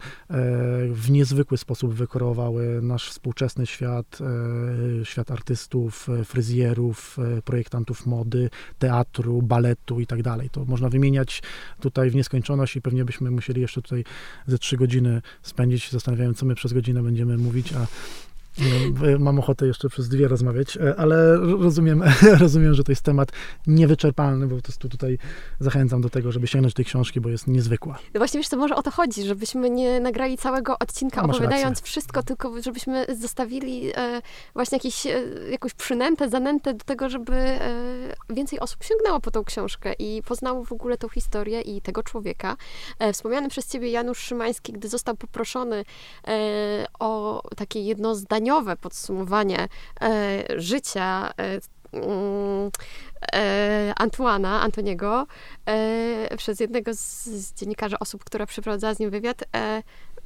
w niezwykły sposób wykreowały nasz współczesny świat, świat artystów, fryzjerów, projektantów mody, mody, teatru, baletu i tak dalej. To można wymieniać tutaj w nieskończoność i pewnie byśmy musieli jeszcze tutaj ze trzy godziny spędzić, zastanawiając, co my przez godzinę będziemy mówić, a Mam ochotę jeszcze przez dwie rozmawiać, e, ale rozumiem, rozumiem, że to jest temat niewyczerpalny, bo po prostu tutaj zachęcam do tego, żeby sięgnąć tej książki, bo jest niezwykła. No właśnie, wiesz, to może o to chodzi, żebyśmy nie nagrali całego odcinka no, opowiadając rację. wszystko, tylko żebyśmy zostawili e, właśnie jakieś, e, jakąś przynętę, zanętę do tego, żeby więcej osób sięgnęło po tą książkę i poznało w ogóle tą historię i tego człowieka. Wspomniany przez ciebie Janusz Szymański, gdy został poproszony o takie jedno podsumowanie e, życia e, mm, e, Antuana, Antoniego, przez jednego z, z, dziennikarzy, osób, która przeprowadzała z nim wywiad.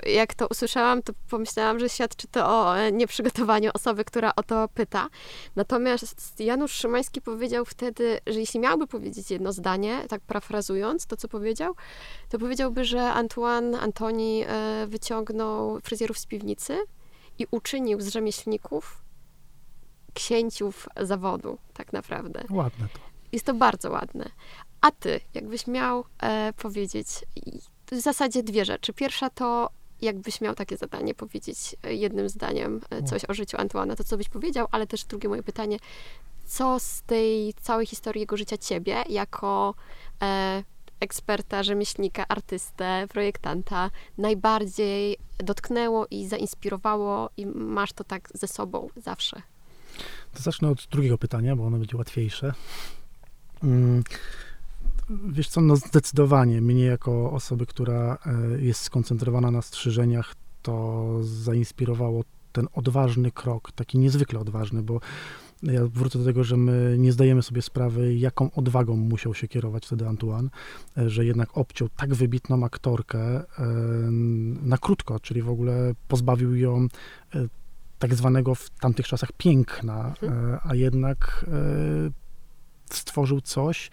Jak to usłyszałam, to pomyślałam, że świadczy to o nieprzygotowaniu osoby, która o to pyta. Natomiast Janusz Szymański powiedział wtedy, że jeśli miałby powiedzieć jedno zdanie, tak parafrazując to, co powiedział, to powiedziałby, że Antoine, Antoni wyciągnął fryzjerów z piwnicy, i uczynił z rzemieślników księciów zawodu, tak naprawdę. Ładne to. Jest to bardzo ładne. A ty, jakbyś miał e, powiedzieć, w zasadzie dwie rzeczy. Pierwsza to, jakbyś miał takie zadanie powiedzieć e, jednym zdaniem e, coś o życiu Antuana, to co byś powiedział, ale też drugie moje pytanie, co z tej całej historii jego życia ciebie, jako e, eksperta, rzemieślnika, artystę, projektanta najbardziej dotknęło i zainspirowało i masz to tak ze sobą zawsze? To zacznę od drugiego pytania, bo ono będzie łatwiejsze. Mm, wiesz co, no zdecydowanie mnie jako osoby, która e, jest skoncentrowana na strzyżeniach, to zainspirowało ten odważny krok, taki niezwykle odważny, bo ja wrócę do tego, że my nie zdajemy sobie sprawy, jaką odwagą musiał się kierować wtedy Antoine, e, że jednak obciął tak wybitną aktorkę e, na krótko, czyli w ogóle pozbawił ją e, tak zwanego w tamtych czasach piękna, mhm. a jednak stworzył coś,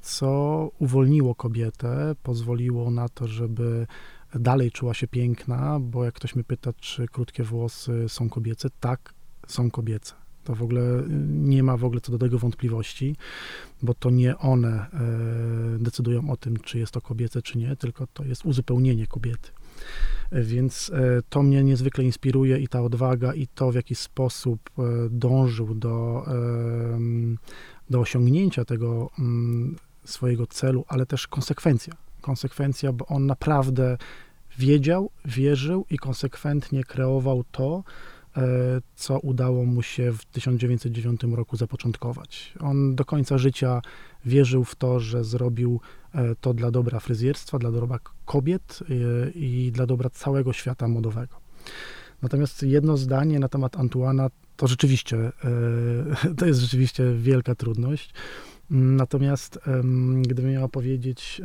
co uwolniło kobietę, pozwoliło na to, żeby dalej czuła się piękna, bo jak ktoś mnie pyta, czy krótkie włosy są kobiece, tak, są kobiece. To w ogóle nie ma w ogóle co do tego wątpliwości, bo to nie one e, decydują o tym, czy jest to kobiece, czy nie, tylko to jest uzupełnienie kobiety. E, więc e, to mnie niezwykle inspiruje i ta odwaga, i to, w jaki sposób dążył do, do osiągnięcia tego mm, swojego celu, ale też konsekwencja. Konsekwencja, bo on naprawdę wiedział, wierzył i konsekwentnie kreował to, E, co udało mu się w 1909 roku zapoczątkować. On do końca życia wierzył w to, że zrobił e, to dla dobra fryzjerstwa, dla dobra kobiet e, i dla dobra całego świata modowego. Natomiast jedno zdanie na temat Antuana to rzeczywiście, to jest rzeczywiście wielka trudność. Natomiast gdybym miała powiedzieć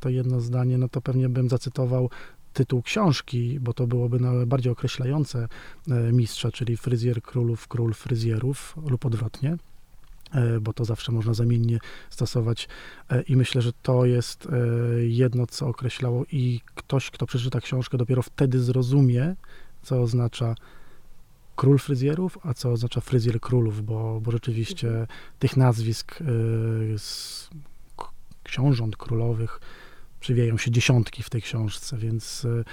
to jedno zdanie, no to pewnie bym zacytował tytuł książki, bo to byłoby bardziej określające e, mistrza, czyli fryzjer królów, król fryzjerów lub odwrotnie e, bo to zawsze można zamiennie stosować e, i myślę, że to jest jedno, co określało i ktoś, kto przeczyta książkę, dopiero wtedy zrozumie, co oznacza król fryzjerów, a co oznacza fryzjer królów, bo, bo rzeczywiście mhm. tych nazwisk z książąt królowych przywijają się dziesiątki w tej książce, więc e,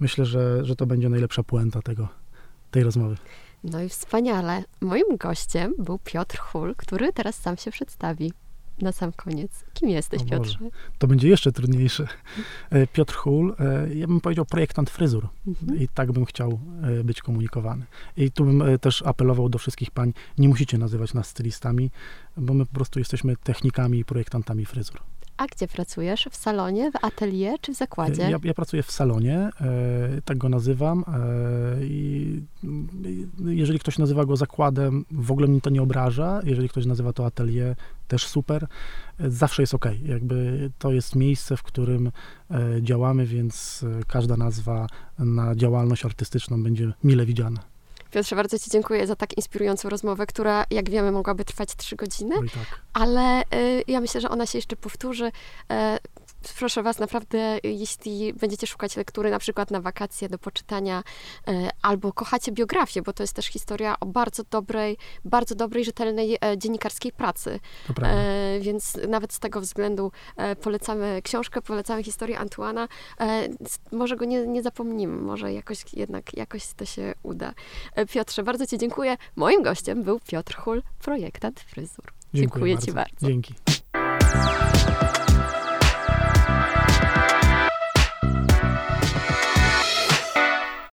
myślę, że, że to będzie najlepsza puenta tego, tej rozmowy. No i wspaniale. Moim gościem był Piotr Hul, który teraz sam się przedstawi. Na sam koniec. Kim jesteś, Piotrze? To będzie jeszcze trudniejsze. E, Piotr Hul, e, ja bym powiedział projektant fryzur. Mhm. I tak bym chciał być komunikowany. I tu bym też apelował do wszystkich pań, nie musicie nazywać nas stylistami, bo my po prostu jesteśmy technikami i projektantami fryzur. A gdzie pracujesz? W salonie, w atelier czy w zakładzie? Ja, ja pracuję w salonie, e, tak go nazywam. E, I jeżeli ktoś nazywa go zakładem, w ogóle mnie to nie obraża. Jeżeli ktoś nazywa to atelier, też super. E, zawsze jest ok. Jakby to jest miejsce, w którym e, działamy, więc e, każda nazwa na działalność artystyczną będzie mile widziana. Piotrze, bardzo Ci dziękuję za tak inspirującą rozmowę, która, jak wiemy, mogłaby trwać trzy godziny, Oj, tak. ale y, ja myślę, że ona się jeszcze powtórzy. E, proszę Was naprawdę, jeśli będziecie szukać lektury na przykład na wakacje do poczytania, e, albo kochacie biografię, bo to jest też historia o bardzo dobrej, bardzo dobrej, rzetelnej e, dziennikarskiej pracy. E, więc nawet z tego względu polecamy książkę, polecamy historię Antuana. Może go nie, nie zapomnimy, może jakoś jednak jakoś to się uda. Piotrze, bardzo Ci dziękuję. Moim gościem był Piotr Hul, projektant fryzur. Dziękuję Ci bardzo. Dzięki.